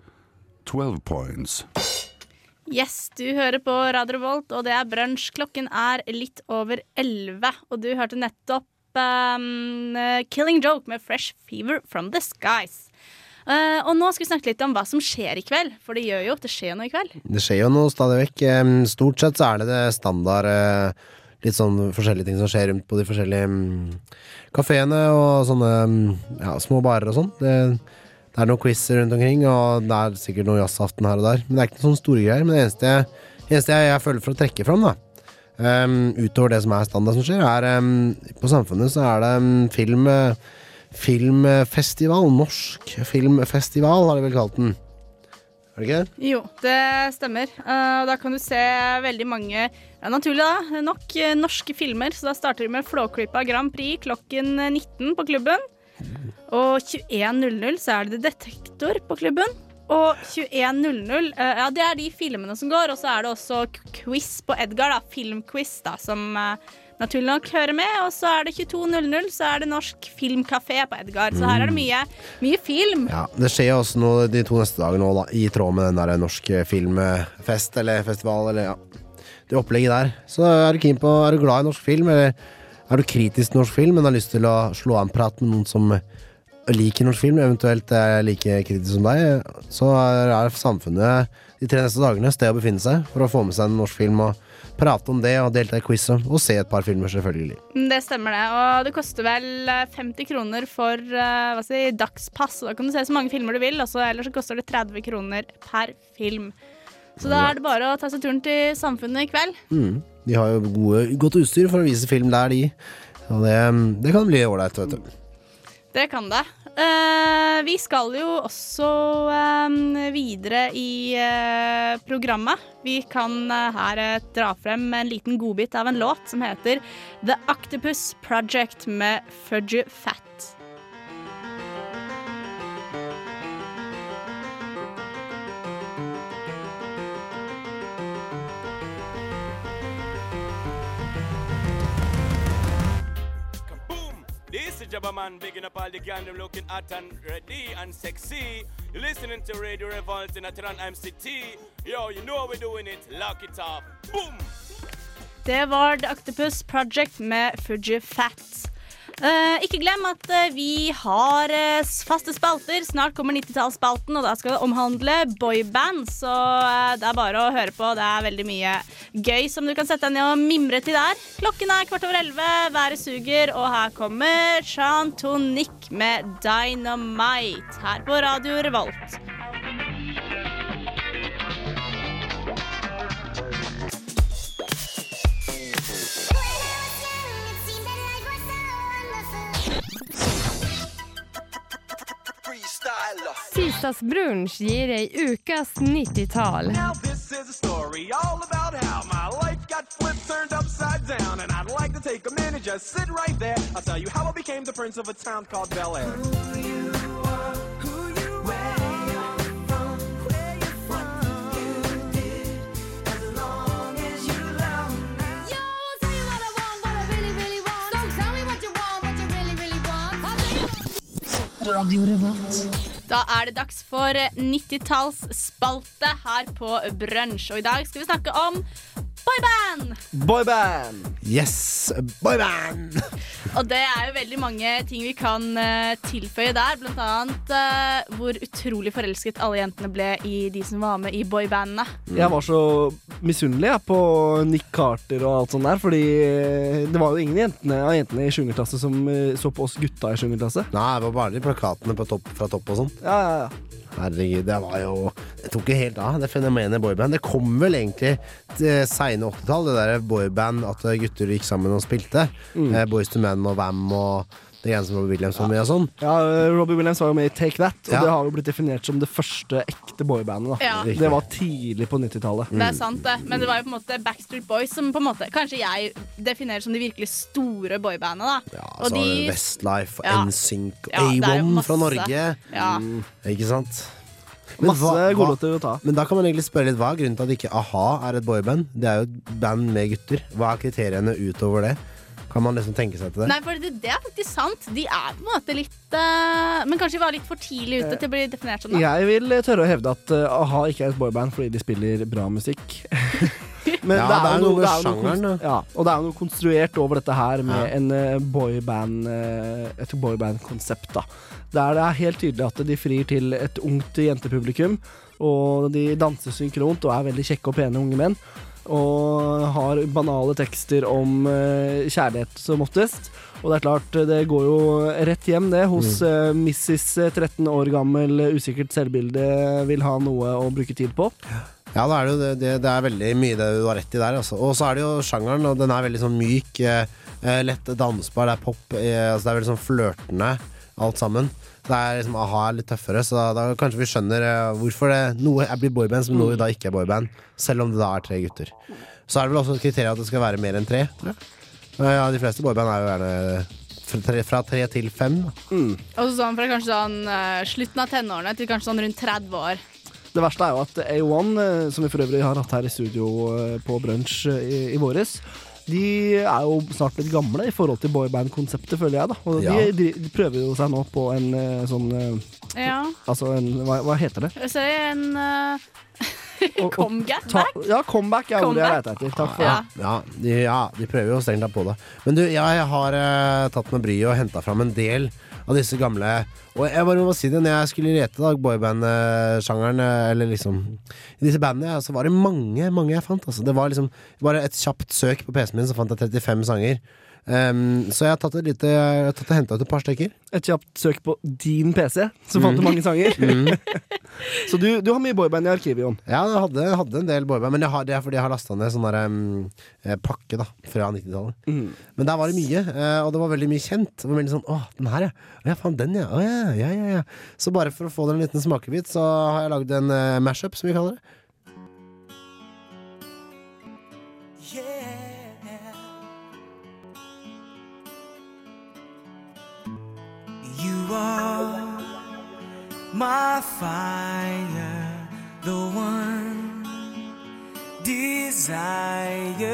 12 points. Yes, du hører på Radio Revolt, og det er brunsj. Klokken er litt over elleve, og du hørte nettopp um, 'Killing Joke' med 'Fresh Fever From The Skies'. Eh, og nå skal vi snakke litt om hva som skjer i kveld, for det gjør jo det skjer noe i kveld. Det skjer jo noe stadig vekk. Stort sett så er det det standard eh, Litt sånn forskjellige ting som skjer rundt på de forskjellige mm, kafeene og sånne ja, små barer og sånn. Det, det er noen quizer rundt omkring, og det er sikkert noe jazzaften her og der. Men det er ikke noen sånne store greier. Men det eneste jeg, eneste jeg, jeg føler for å trekke fram, da, um, utover det som er standard som skjer, er um, På Samfunnet så er det film eh, Filmfestival. Norsk filmfestival, har de vel kalt den. Er det ikke det? Jo, det stemmer. Uh, da kan du se veldig mange, ja, naturlig da, nok eh, norske filmer. Så da starter vi med Flåklypa Grand Prix klokken 19 på klubben. Og 21.00 så er det Detektor på klubben. Og 21.00, uh, ja, det er de filmene som går. Og så er det også quiz på Edgar, da. Filmquiz, da, som eh, naturlig nok høre med. Og så er det 22.00, så er det Norsk Filmkafé på Edgar. Så her er det mye, mye film. Ja, Det skjer jo også noe de to neste dagene nå, da, i tråd med den der norske filmfest eller festival, eller ja, det opplegget der. Så er du keen på Er du glad i norsk film, eller er du kritisk til norsk film, men har lyst til å slå av en prat med noen som liker norsk film, eventuelt er like kritisk som deg, så er er samfunnet de tre neste dagene sted å befinne seg for å få med seg en norsk film og prate om det og delta i quiz og og se et par filmer, selvfølgelig. Mm, Det stemmer det. Og det koster vel eh, 50 kroner for uh, si, dagspass. Da kan du se så mange filmer du vil. Og ellers så koster det 30 kroner per film. Så da er det bare å ta seg turen til Samfunnet i kveld. Mm. De har jo gode, godt utstyr for å vise film der, de. Og det, det kan bli ålreit, vet du. Det kan det. Eh, vi skal jo også uh, videre i uh, programmet. Vi kan her dra frem en liten godbit av en låt som heter The Octopus Project med Fudgy Fat. Is Jabba Man, bigging up all the gang, them looking hot and ready and sexy. You're listening to Radio Revolt in Atran MCT. Yo, you know we're doing it. Lock it up. Boom! Det var The Octopus Project med Fuji Fat. Eh, ikke glem at uh, vi har uh, faste spalter. Snart kommer 90-tallsspalten, og da skal det omhandle boyband. Så det er bare å høre på. Det er veldig mye gøy som du kan sette deg ned og mimre til der. Klokken er kvart over elleve, været suger, og her kommer Chantonic med Dynamite her på Radio Revolt. Turned upside down, and I'd like to take a minute, just sit right Da er det dags for 90-tallsspalte her på Brunsj. Og i dag skal vi snakke om boyband! Boyband! Yes, boyband! Og det er jo veldig mange ting vi kan uh, tilføye der. Blant annet uh, hvor utrolig forelsket alle jentene ble i de som var med i boybandene. Jeg var så misunnelig jeg, på Nick Carter og alt sånt der, fordi eh, det var jo ingen jentene, av jentene i 7. klasse som uh, så på oss gutta i 7. klasse. Nei, det var bare de plakatene på topp, fra topp og sånn. Ja, ja, ja. Herregud, det var jo Det tok jo helt av, det fenomenet boyband. Det kom vel egentlig til seine 80-tall, det der boyband at gutter gikk sammen og spilte. Mm. Eh, Boys to Men og Vam og det greiene som Robbie Williams var med og sånn. Ja, Robbie Williams var jo med i Take That, og Ja. det har jo blitt definert som det første ekte boybandet. da. Ja. Det var tidlig på 90-tallet. Det er sant, det. Men det var jo på en måte Backstreet Boys som på en måte kanskje jeg definerer som de virkelig store boybandene. da. Og Altså de- Westlife, Ja. NSYNC, Ja, det er jo A1 fra. Norge. Ja. Mm, Ikke sant? Masse godlåter å ta. Men da kan man egentlig spørre litt hva er grunnen til at ikke a-ha er et boyband? Det er jo et band med gutter. Hva er kriteriene utover det? Kan man liksom tenke seg til det? Nei, for det, det er faktisk sant. De er på en måte litt uh, Men kanskje de var litt for tidlig ute til å bli definert som det. Jeg vil tørre å hevde at uh, a-ha ikke er et boyband fordi de spiller bra musikk. *laughs* Men Ja, det er jo noe med er sjangeren, Ja, og det er jo noe konstruert over dette her med Ja. en eh, boyband et boyband-konsept. da Der det er helt tydelig at de frir til et ungt jentepublikum, og de danser synkront og er veldig kjekke og pene unge menn. Og har banale tekster om eh, kjærlighet som oftest. Og det er klart, det går jo rett hjem, det, hos uh, Mrs. 13 år gammel, usikkert selvbilde, vil ha noe å bruke tid på. Ja, det er, det, jo- det, det er veldig mye det du har rett i der. Altså. Og så er det jo sjangeren, og den er veldig sånn myk, eh, eh, lett dansbar, det er pop. Eh, altså det er veldig sånn flørtende, alt sammen. Det er liksom a-ha er litt tøffere, så da, da kanskje vi skjønner eh, hvorfor det noe er blir boyband, som noe da ikke er boyband. Selv om det da er tre gutter. Så er det vel også et kriterium at det skal være mer enn tre. tror jeg. Ja, de fleste boyband er jo gjerne fra tre, fra tre til fem. Mm. Og så sånn fra kanskje sånn uh, slutten av tenårene til kanskje sånn rundt 30 år. Det verste er jo at A1, eh, som vi for øvrig har hatt her i studio på brunsj eh, i, i våres, de er jo snart litt gamle i forhold til boyband-konseptet, føler jeg. da Og Ja. de, de, de prøver jo seg nå på en eh, sånn eh, Ja. Altså en Hva, hva heter det? Jeg det en *laughs* uh, comeback. Ta, ja, comeback er ordet jeg Comeback. leter etter. Takk for Ja. det. Ja, de, ja, de prøver jo strengt tatt på det. Men du, jeg har eh, tatt meg bryet og henta fram en del av disse gamle Og jeg bare må si det, når jeg skulle rete boyband-sjangeren, eh, eller liksom I disse bandene, så var det mange, mange jeg fant. Altså. Det var liksom bare et kjapt søk på PC-en min, så fant jeg 35 sanger. Ehm, så jeg har tatt et lite Jeg har tatt og henta ut et par stykker. Et kjapt søk på din PC, så fant du mange sanger. *laughs* Mm. *laughs* så du, du har mye boyband i arkivet, Jon. Ja, jeg hadde, hadde en del boyband, men har, det er fordi jeg har lasta ned sånn um, pakke da fra 90-tallet. Mm. Men der var det mye, eh, og det var veldig mye kjent. Det var veldig sånn, Åh, den her, ja. Å, den, ja. Å, ja, ja, ja, ja. Så bare for å få dere en liten smakebit, så har jeg lagd en uh, mashup, som vi kaller det. You are my fire, the one desire.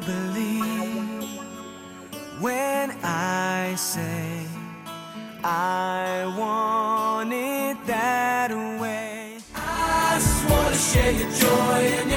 Believe when I say I want it that way. I just wanna share your joy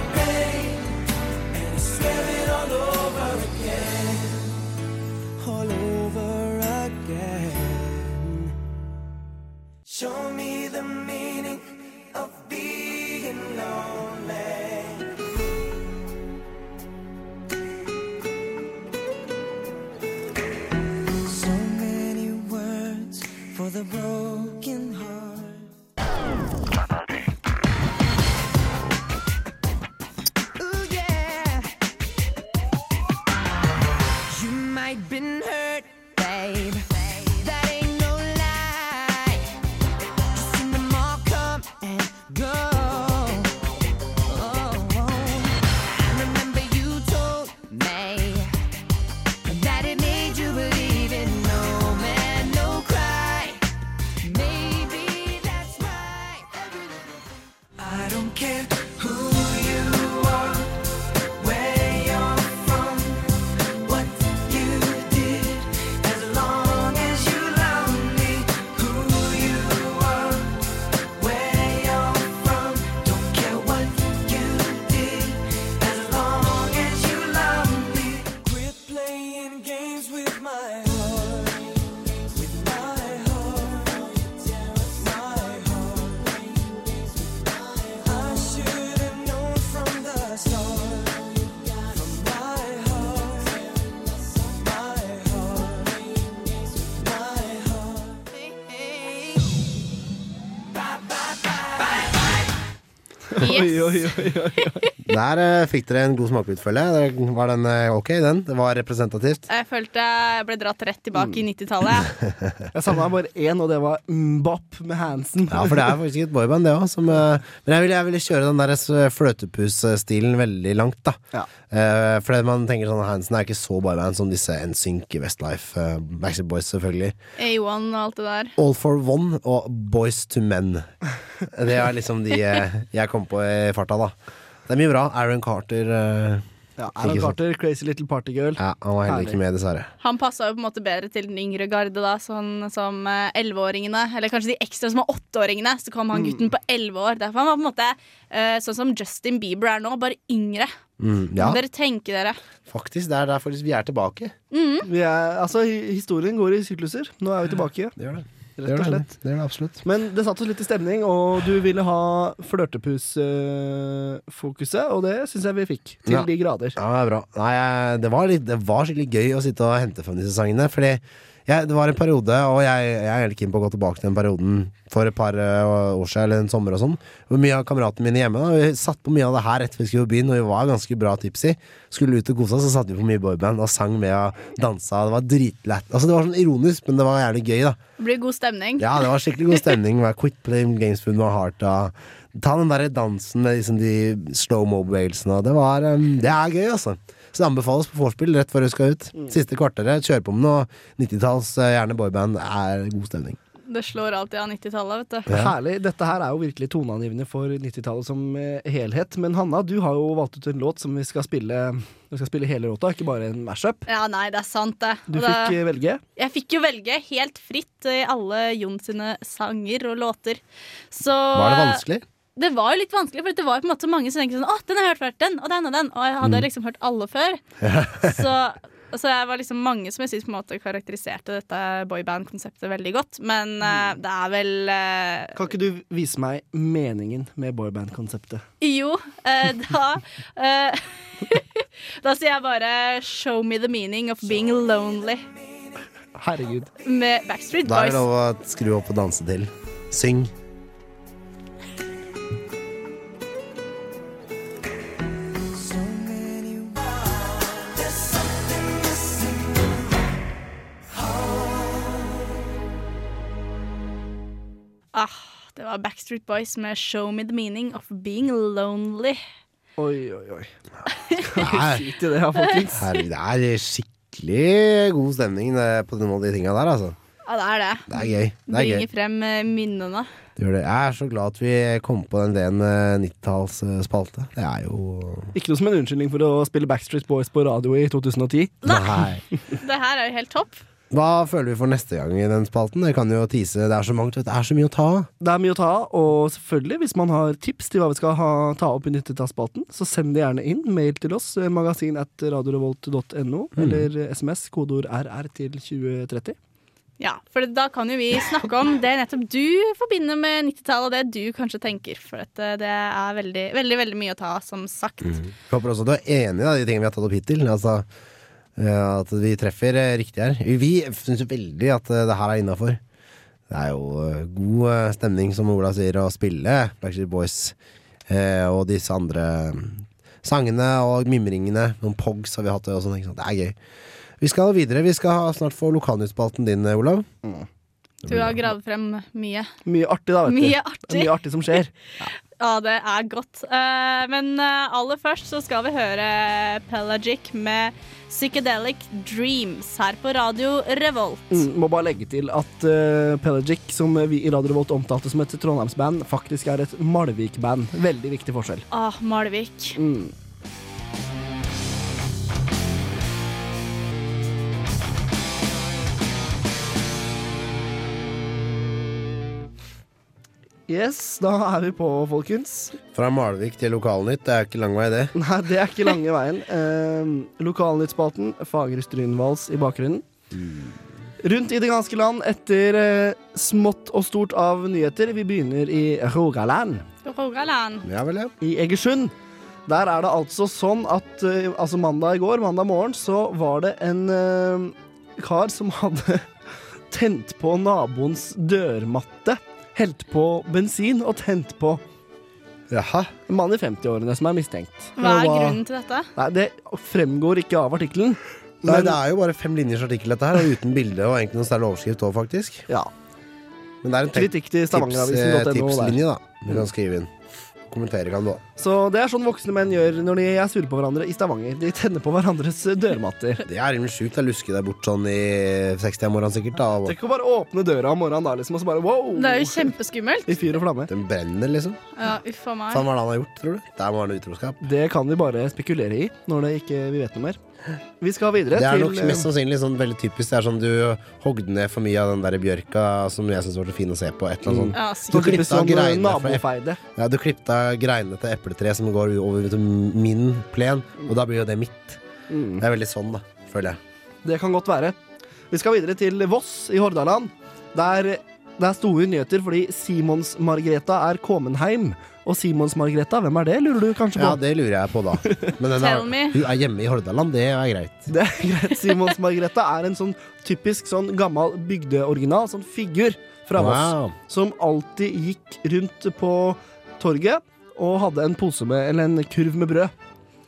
Oi, oi, oi, oi. Der eh, fikk dere en god smakebit, føler jeg. Det- Var den eh, ok, den? Det var representativt. Jeg følte jeg ble dratt rett tilbake i 90-tallet. *laughs* Jeg savna bare én, og det var Mbop med Hansen. Ja, for det er faktisk et boyband, det òg. Men jeg ville, jeg ville kjøre den der s- fløtepuss-stilen veldig langt, da. Eh, fordi man tenker sånn Hansen er ikke så boyband som disse NSYNC, Westlife, uh, Backstreet Boys, selvfølgelig. A1 og alt det der. All for One og Boys to Men. Det er liksom de eh, jeg kom på i farta, da. Det er mye bra. Aaron Carter. eh, Ja, Aaron? Carter, Crazy Little Party Girl. Ja, han var heller ikke med, dessverre. Han passa jo på en måte bedre til den yngre garde, da, sånn som eh, elleveåringene. Eller kanskje de ekstra som er åtteåringene. Så kom han Mm. gutten på elleve år. Derfor han var på en måte eh, sånn som Justin Bieber er nå, bare yngre. Mm, ja, dere tenker dere. faktisk. Det er derfor vi er tilbake. Mm. Vi er, altså, historien går i sykluser. Nå er vi *sighs* tilbake. Det gjør det. Rett og slett. Det gjør det absolutt. Men det satte oss litt i stemning, og du ville ha flørtepus-fokuset, og det syns jeg vi fikk. Til Ja. de grader. Ja, det er bra. Nei, det, var litt, det var skikkelig gøy å sitte og hente frem disse sangene. Fordi jeg, det var en periode, og jeg, jeg er helt keen på å gå tilbake til den perioden for et par eh, år siden, eller en sommer og sånn. Hvor mye av kameratene mine hjemme da, Vi satt på mye av det her rett før vi skulle på byen, og vi var ganske bra tipsy. Skulle ut og kose oss, så satte vi på mye boyband og sang med og dansa. Det var dritlett. Altså, det var sånn ironisk, men det var jævlig gøy, da. Det blir god stemning. Ja, det var skikkelig god stemning. Quit playing games with my heart. Og ta den der dansen med liksom de slow mo-bevegelsene. Det, var, um, det er gøy, altså. Så det anbefales på vorspiel rett før du skal ut. Siste kvarteret, kjør på med noe 90-talls, eh, gjerne boyband. Er god stemning. Det slår alltid av 90-tallet, vet du. Herlig. Dette her er jo virkelig toneangivende for 90-tallet som eh, helhet. Men Hanna, du har jo valgt ut en låt som vi skal spille Vi skal spille hele låta, ikke bare en mashup. Ja, nei, det er sant, det. Du Og fikk det- eh, velge. Jeg fikk jo velge helt fritt i alle Jon sine sanger og låter. Så Var det vanskelig? Det var jo litt vanskelig, for det var på en måte mange som tenkte sånn Å, den har jeg hørt før, den og den og den. Og jeg hadde Mm. liksom hørt alle før. *laughs* Så, så jeg var liksom mange som jeg syns på en måte karakteriserte dette boyband-konseptet veldig godt. Men uh, det er vel uh, Kan ikke du vise meg meningen med boyband-konseptet? Jo, uh, da eh, *laughs* Da sier jeg bare 'show me the meaning of being lonely' Herregud. med Backstreet Boys. Da er det lov å skru opp og danse til. Syng. Ah, det var Backstreet Boys med 'Show me the meaning of being lonely'. Oi, oi, oi. *laughs* Nei. Skit i det, ja, folkens. Herregud, det er skikkelig god stemning på noen av de tinga der, altså. Ja, det er det. Det er gøy. Det er Bringer gøy. frem eh, minnene. Det gjør det. Jeg er så glad at vi kom på den ideen med 90-tallsspalte. Det er jo Ikke noe som en unnskyldning for å spille Backstreet Boys på radio i 2010. Nei. *laughs* Det her er jo helt topp. Hva føler vi for neste gang i den spalten? Det kan jo tease. Det er så mangt. Det er så mye å ta av. Det er mye å ta av, og selvfølgelig, hvis man har tips til hva vi skal ha, ta opp i 90-tallsspalten, så send det gjerne inn. Mail til oss, eh, magasin at radiorevolt.no, Mm. eller SMS, kodeord RR til 2030. Ja, for da kan jo vi snakke om det nettopp du forbinder med 90-tallet, og det du kanskje tenker. For at eh, det er veldig, veldig veldig mye å ta som sagt. Jeg håper også du er enig i de tingene vi har tatt opp hittil. Altså, at vi treffer eh, riktig her. Vi syns veldig at eh, det her er innafor. Det er jo eh, god eh, stemning, som Ola sier, å spille Blackstreet Boys eh, og disse andre mm, sangene og mimringene. Noen pogs har vi hatt, og sånn. Det er gøy. Vi skal videre. Vi skal ha- snart få lokalnyhetsspalten din, Olav. Mm. Du har gravd frem mye. Mye artig, da, vet. Mye du. artig. mye artig som skjer. Ja, *laughs* det er godt. Uh, men eh, aller først så skal vi høre Pelagic med Psychedelic Dreams her på Radio Revolt. Mm, må bare legge til at uh, Pelagic, som vi i Radio Revolt omtalte som et Trondheimsband, faktisk er et Malvik-band. Veldig viktig forskjell. Ah, Malvik. Mm. Yes, da er vi på, folkens. Fra Malvik til Lokalnytt, det er ikke lang vei, det. Nei, det er ikke lange veien. Eh, Lokalnyttspalten, Fagre Strynvals i bakgrunnen. Rundt i det ganske land etter eh, smått og stort av nyheter. Vi begynner i Rogaland. Rogaland. Ja vel, ja. I Egersund. Der er det altså sånn at eh, altså mandag i går, mandag morgen, så var det en eh, kar som hadde *laughs* tent på naboens dørmatte. Helt på bensin og tent på. Jaha. En mann i 50-årene som er mistenkt. Hva er grunnen til dette? Nei, Det fremgår ikke av artikkelen. Nei, men- det er jo bare fem linjers artikkel, dette her, uten bilde og egentlig noen særlig overskrift òg, faktisk. Ja. Men det er en Kritikk til Stavangeravisen.no eh, tipslinje, da. Du kan skrive inn. Kommentere kan du òg. Så det er sånn voksne menn gjør når de er sure på hverandre i Stavanger. De tenner på hverandres dørmatter. Det er rimelig sjukt. Jeg lusker deg bort sånn i 60 av morgenen sikkert. da og- Tenk å bare åpne døra om morgenen da, liksom, og så bare wow! Det er jo kjempeskummelt. I fyr og flamme. Den brenner, liksom. Ja, uff a meg. Faen, hva er det han har gjort, tror du? Der var det utroskap. Det kan vi bare spekulere i når det ikke vi vet noe mer. Vi skal videre Det er til nok mest sannsynlig sånn veldig typisk. Det er sånn du hogde ned for mye av den der bjørka som jeg syns var så fin å se på. Et eller annet sånt. Ja, Du sikkert. klippte av Sånn greinene fra ep- nabofeide. Ja, du klippet av greinene til epletre som går over til min plen, og da blir jo det mitt. Mm. Det er veldig sånn, da, føler jeg. Det kan godt være. Vi skal videre til Voss i Hordaland. Der det er store nyheter fordi Simons-Margreta er Komenheim. Og Simons-Margreta, hvem er det, lurer du kanskje på? Ja, det lurer jeg på, da. Men den er, hun er hjemme i Hordaland, det er greit. Det er greit. Simons-Margreta er en sånn typisk sånn gammel bygdeoriginal, sånn figur fra Voss. Wow. Som alltid gikk rundt på torget og hadde en pose med, eller en kurv med brød.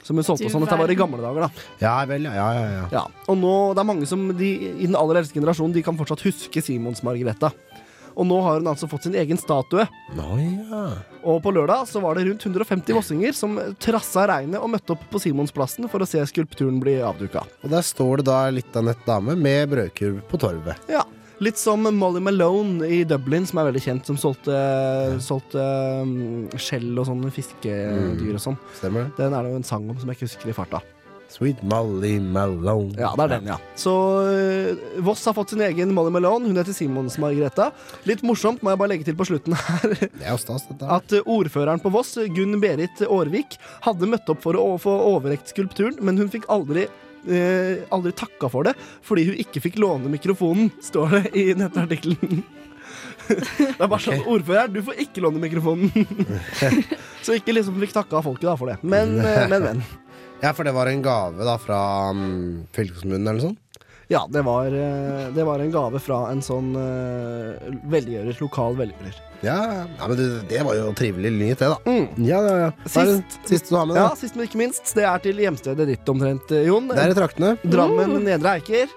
Som hun solgte og sånn. Dette var i gamle dager, da. Ja vel, ja, ja, ja. Ja, og nå, det er mange som de, i den aller eldste generasjonen De kan fortsatt huske Simons Margrethe. Og nå har hun altså fått sin egen statue. Nå, ja. Og på lørdag så var det rundt 150 vossinger som trassa regnet og møtte opp på Simonsplassen for å se skulpturen bli avduka. Og der står det da litt av nett dame med brødkurv på torvet. Ja, Litt som Molly Malone i Dublin, som er veldig kjent, som solgte, solgte um, skjell og sånne fiskedyr og sånn. Stemmer det? Den er det jo en sang om som jeg ikke husker i farta. Sweet Molly Malone. Ja, det er den, ja. Så øh, Voss har fått sin egen Molly Malone. Hun heter Simons Margrethe. Litt morsomt må jeg bare legge til på slutten her *laughs* er stas, at øh, ordføreren på Voss, Gunn Berit Aarvik, hadde møtt opp for å få overrekt skulpturen, men hun fikk aldri eh, aldri takka for det fordi hun ikke fikk låne mikrofonen, står det i nettartikkelen. *laughs* Det er bare sånn, ordfører, du får ikke låne mikrofonen. *laughs* Så ikke liksom fikk takka folket da for det. Men, øh, men, men. Ja, for det var en gave da fra um, fylkeskommunen eller noe sånt? Ja, det var, eh, det var en gave fra en sånn uh, velgjører, lokal velgjører. Ja, ja men det, det var jo trivelig nyhet, det, da. Ja, ja, ja. Hva er Sist, du har med, ja, sist, men ikke minst. Det er til hjemstedet ditt omtrent, eh, Jon. Det er i traktene. Drammen Nedre Eiker.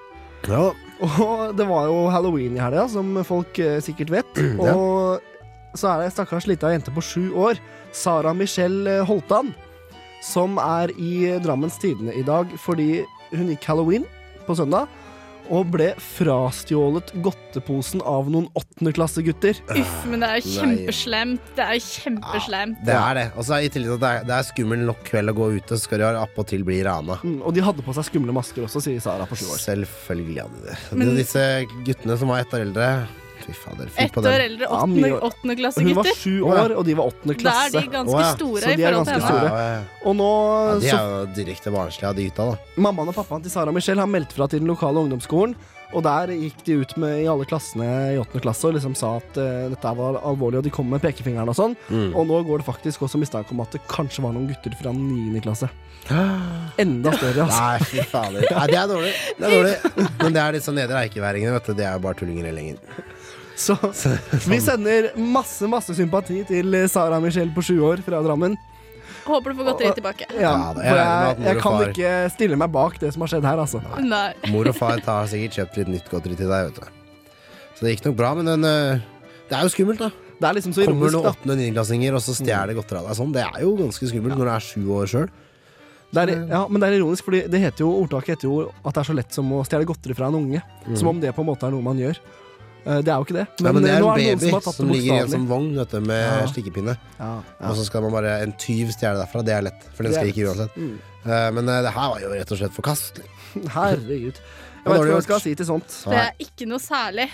Ja. Og det var jo halloween i helga, som folk uh, sikkert vet. Ja. Og så er det ei stakkars lita jente på sju år, Sara Michelle Holtan, som er i Drammens Tidende i dag fordi hun gikk halloween på søndag. Og ble frastjålet godteposen av noen åttendeklassegutter. Uff, men det er kjempeslemt. Det er kjempeslemt. Det er det. Og så i tillegg til at det er, er skummel nok kveld å gå ute, så skal de appåtil bli rana. Mm, og de hadde på seg skumle masker også, sier Sara på sju år. Selvfølgelig hadde de det. Men- Disse guttene som var ett år eldre Fy fader, Ett år eldre, år. Hun var åttendeklassegutter. sju år, og de var åttende Da er klasse. de ganske store Så i de er forhold til henne. Og nå Ja, de er jo direkte barnslige av de gutta, da. Mammaen og pappaen til Sara og Michelle har meldt fra til den lokale ungdomsskolen. Og der gikk de ut med, i alle klassene i åttende klasse og liksom sa at uh, dette var alvorlig, og de kom med pekefingeren og sånn. Mm. Og nå går det faktisk også mistanke om at det kanskje var noen gutter fra niende klasse. *gasps* Enda større, altså. Nei, fy fader. Nei, det er dårlig. Det er dårlig. *laughs* Men det er disse nedre eikeværingene, vet du. Det er jo bare tullinger i gjengen. Så vi sender masse, masse sympati til Sara Michelle på sju år fra Drammen. Håper du får godteri tilbake. Ja, Ja, for jeg jeg, kan ikke stille meg bak det som har skjedd her, altså. Nei. Mor og far har sikkert kjøpt litt nytt godteri til deg, vet du. Så det gikk nok bra, men den, øh, det er jo skummelt, da. Det er liksom så Kommer ironisk, noen åttende- og niendeklassinger og så stjeler godteri av deg sånn. Det er jo ganske skummelt når du er sju år sjøl. Det er, ja, men det er ironisk, fordi det heter jo, ordtaket heter jo at det er så lett som å stjele godteri fra en unge. Som om det på en måte er noe man gjør. Eh, Det er jo ikke det. Men, Ja, men det eh, er nå en det baby har tatt som ligger i en sånn vogn vet du, med Ja. stikkepinne. Ja, ja. Og så skal man bare en tyv stjele derfra. Det er lett, for den Det er skriker uansett. Mm. Eh, men eh, det her var jo rett og slett forkastelig. *laughs* Herregud. Jeg vet ikke hva jeg skal si til sånt. Det er ikke noe særlig.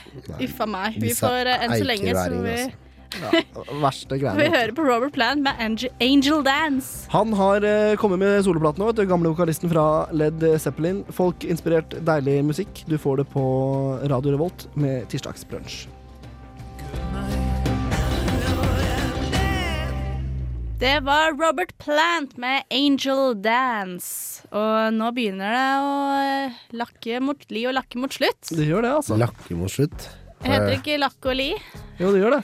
Uffa meg. Vi får eh, enn så lenge så vi, Ja, verste vi hører på Robert Plant med Angel, Dance. Han har eh, kommet med soloplate nå, vet. Gamle vokalisten fra Led Zeppelin. Folk-inspirert, deilig musikk. Du får det på Radio Revolt med tirsdagsbrunsj. Det var Robert Plant med Angel Dance. Og nå begynner det å eh, lakke mot li og lakke mot slutt. Det gjør det, altså. Lakke mot slutt. Heter det Eh, ikke lakke og li? Jo, det gjør det.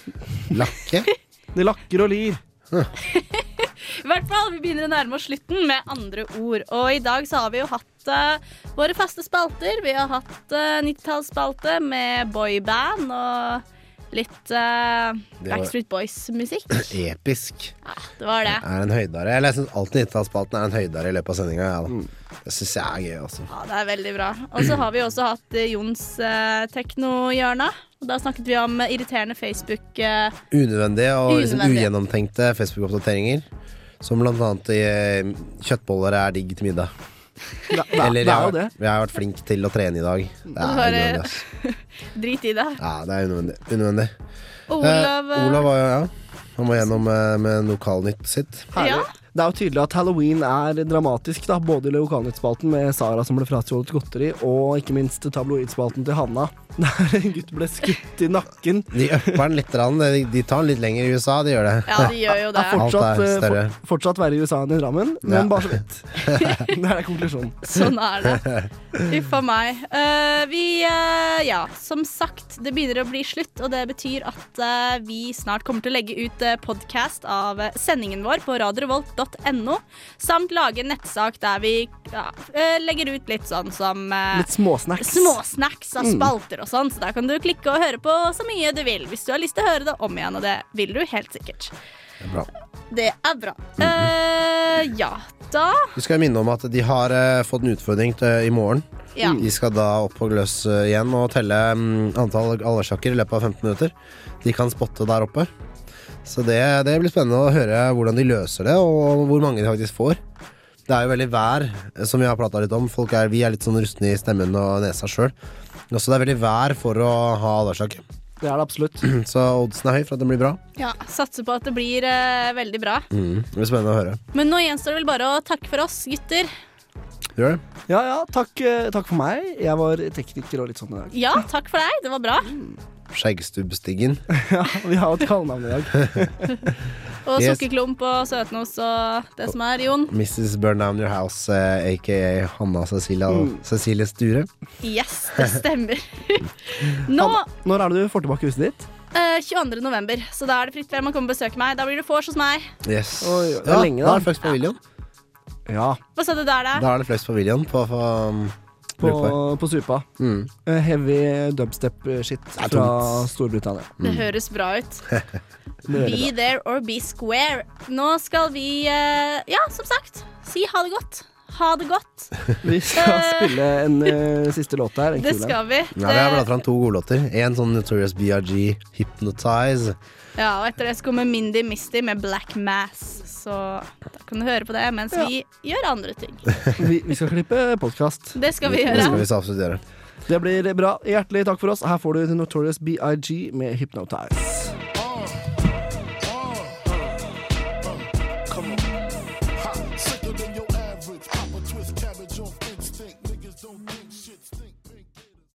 Lakke? *laughs* Det lakker og lir. I hvert fall, Vi begynner å nærme oss slutten med andre ord. Og i dag så har vi jo hatt uh, våre faste spalter. Vi har hatt uh, 90-tallsspalte med boyband og litt uh, Backstreet Boys-musikk. *clears throat* Episk. Ja, Det var det. Det Er en høydare. Eller jeg syns alltid 90-tallsspalten er en høydare i løpet av sendinga. Ja. Det syns jeg er gøy, altså. Ja, det er veldig bra. Og så har vi også hatt uh, Jons uh, teknohjørne. Og Da snakket vi om eh, irriterende Facebook eh, Unødvendige og liksom Unødvendige. ugjennomtenkte Facebook-oppdateringer. Som blant annet i eh, kjøttboller er digg til middag. det- Eller det jeg er har, det. jeg har vært flink til å trene i dag. Det er Bare- unødvendig. ass. *laughs* Drit i det. Ja, det er unødvendig. unødvendig. Olav, eh, Olav var jo, ja. Han var gjennom eh, med lokalnytt sitt. Herlig. Det er jo tydelig at halloween er dramatisk, da, både i lokalnyttspalten med Sara som ble frastjålet godteri, og ikke minst tabloidspalten til Hanna, *laughs* der en gutt ble skutt i nakken. De upper den litt. De, tar den litt lenger i USA, de gjør det. Ja, de gjør jo *laughs* det. Er fortsatt, Alt er eh, for, fortsatt verre i USA enn i Drammen, men Ja. bare så vidt. *laughs* det er konklusjonen. Sånn er det. Uff a meg. Uh, vi uh, Ja, som sagt, det begynner å bli slutt, og det betyr at uh, vi snart kommer til å legge ut uh, podkast av eh, sendingen vår på radiorevolt.no, samt lage en nettsak der vi ja, eh, legger ut litt sånn som eh, Litt småsnacks. Småsnacks av Mm. spalter og sånn, så der kan du klikke og høre på så mye du vil. Hvis du har lyst til å høre det om igjen, og det vil du helt sikkert. Det er bra. Det er bra. Eh, ja, da Vi skal minne om at de har uh, fått en utfordring til, i morgen. Ja. De skal da opp på gløss igjen og telle um, antall allersjakker i løpet av 15 minutter. De kan spotte der oppe. Så det, det blir spennende å høre hvordan de løser det, og hvor mange de faktisk får. Det er jo veldig vær, eh, som vi har prata litt om. Folk er, vi er litt sånn rustne i stemmen og nesa sjøl. Så det er veldig vær for å ha alvorsjakke. Det er det absolutt. *clears throat* Så oddsen er høy for at den blir bra. Ja, Satser på at det blir eh, veldig bra. Mm. Det blir spennende å høre. Men nå gjenstår det vel bare å takke for oss, gutter. Gjør det? Ja, ja, takk, eh, takk for meg. Jeg var tekniker og litt sånn i dag. Ja, takk for deg. Det var bra. Skjeggstubbstiggen. *laughs* Ja, vi har et kallenavn i dag. *laughs* Og Yes. sukkerklump og søtnos og det som er, Jon. Mrs. Burn Down Your House, eh, aka Hanna Cecilia Mm. Cecilie Sture. Yes, det *laughs* stemmer. Nå Når er det du får tilbake huset ditt? Uh, 22. november, så da er det fritt frem å komme og besøke meg. Da blir det vors hos meg. Yes. Oi, det er ja, lenge, da da. er det Flux paviljon. Ja. Hva sa du der, da? Da er det Flux paviljon på, på, På, på Supa. Mm. Eh, Heavy dubstep-shit fra Storbritannia. Storbritannia. Det høres bra ut. *laughs* Be there or be square. Nå skal vi, eh, ja, som sagt, si ha det godt. Ha det godt. *laughs* Vi skal Eh. spille en uh, *laughs* siste låt her. Det skal vi. Ja, vi har bladd fram to godlåter. En sånn Notorious BRG, Hypnotize. Ja, og etter det så kommer Mindy Misty med Black Mass. Så da kan du høre på det mens vi gjør andre ting. *laughs* Vi, vi skal klippe podkast. Det skal vi Det gjøre. skal vi så absolutt gjøre. Det blir bra. Hjertelig takk for oss. Her får du The Notorious BIG med Hypnotize.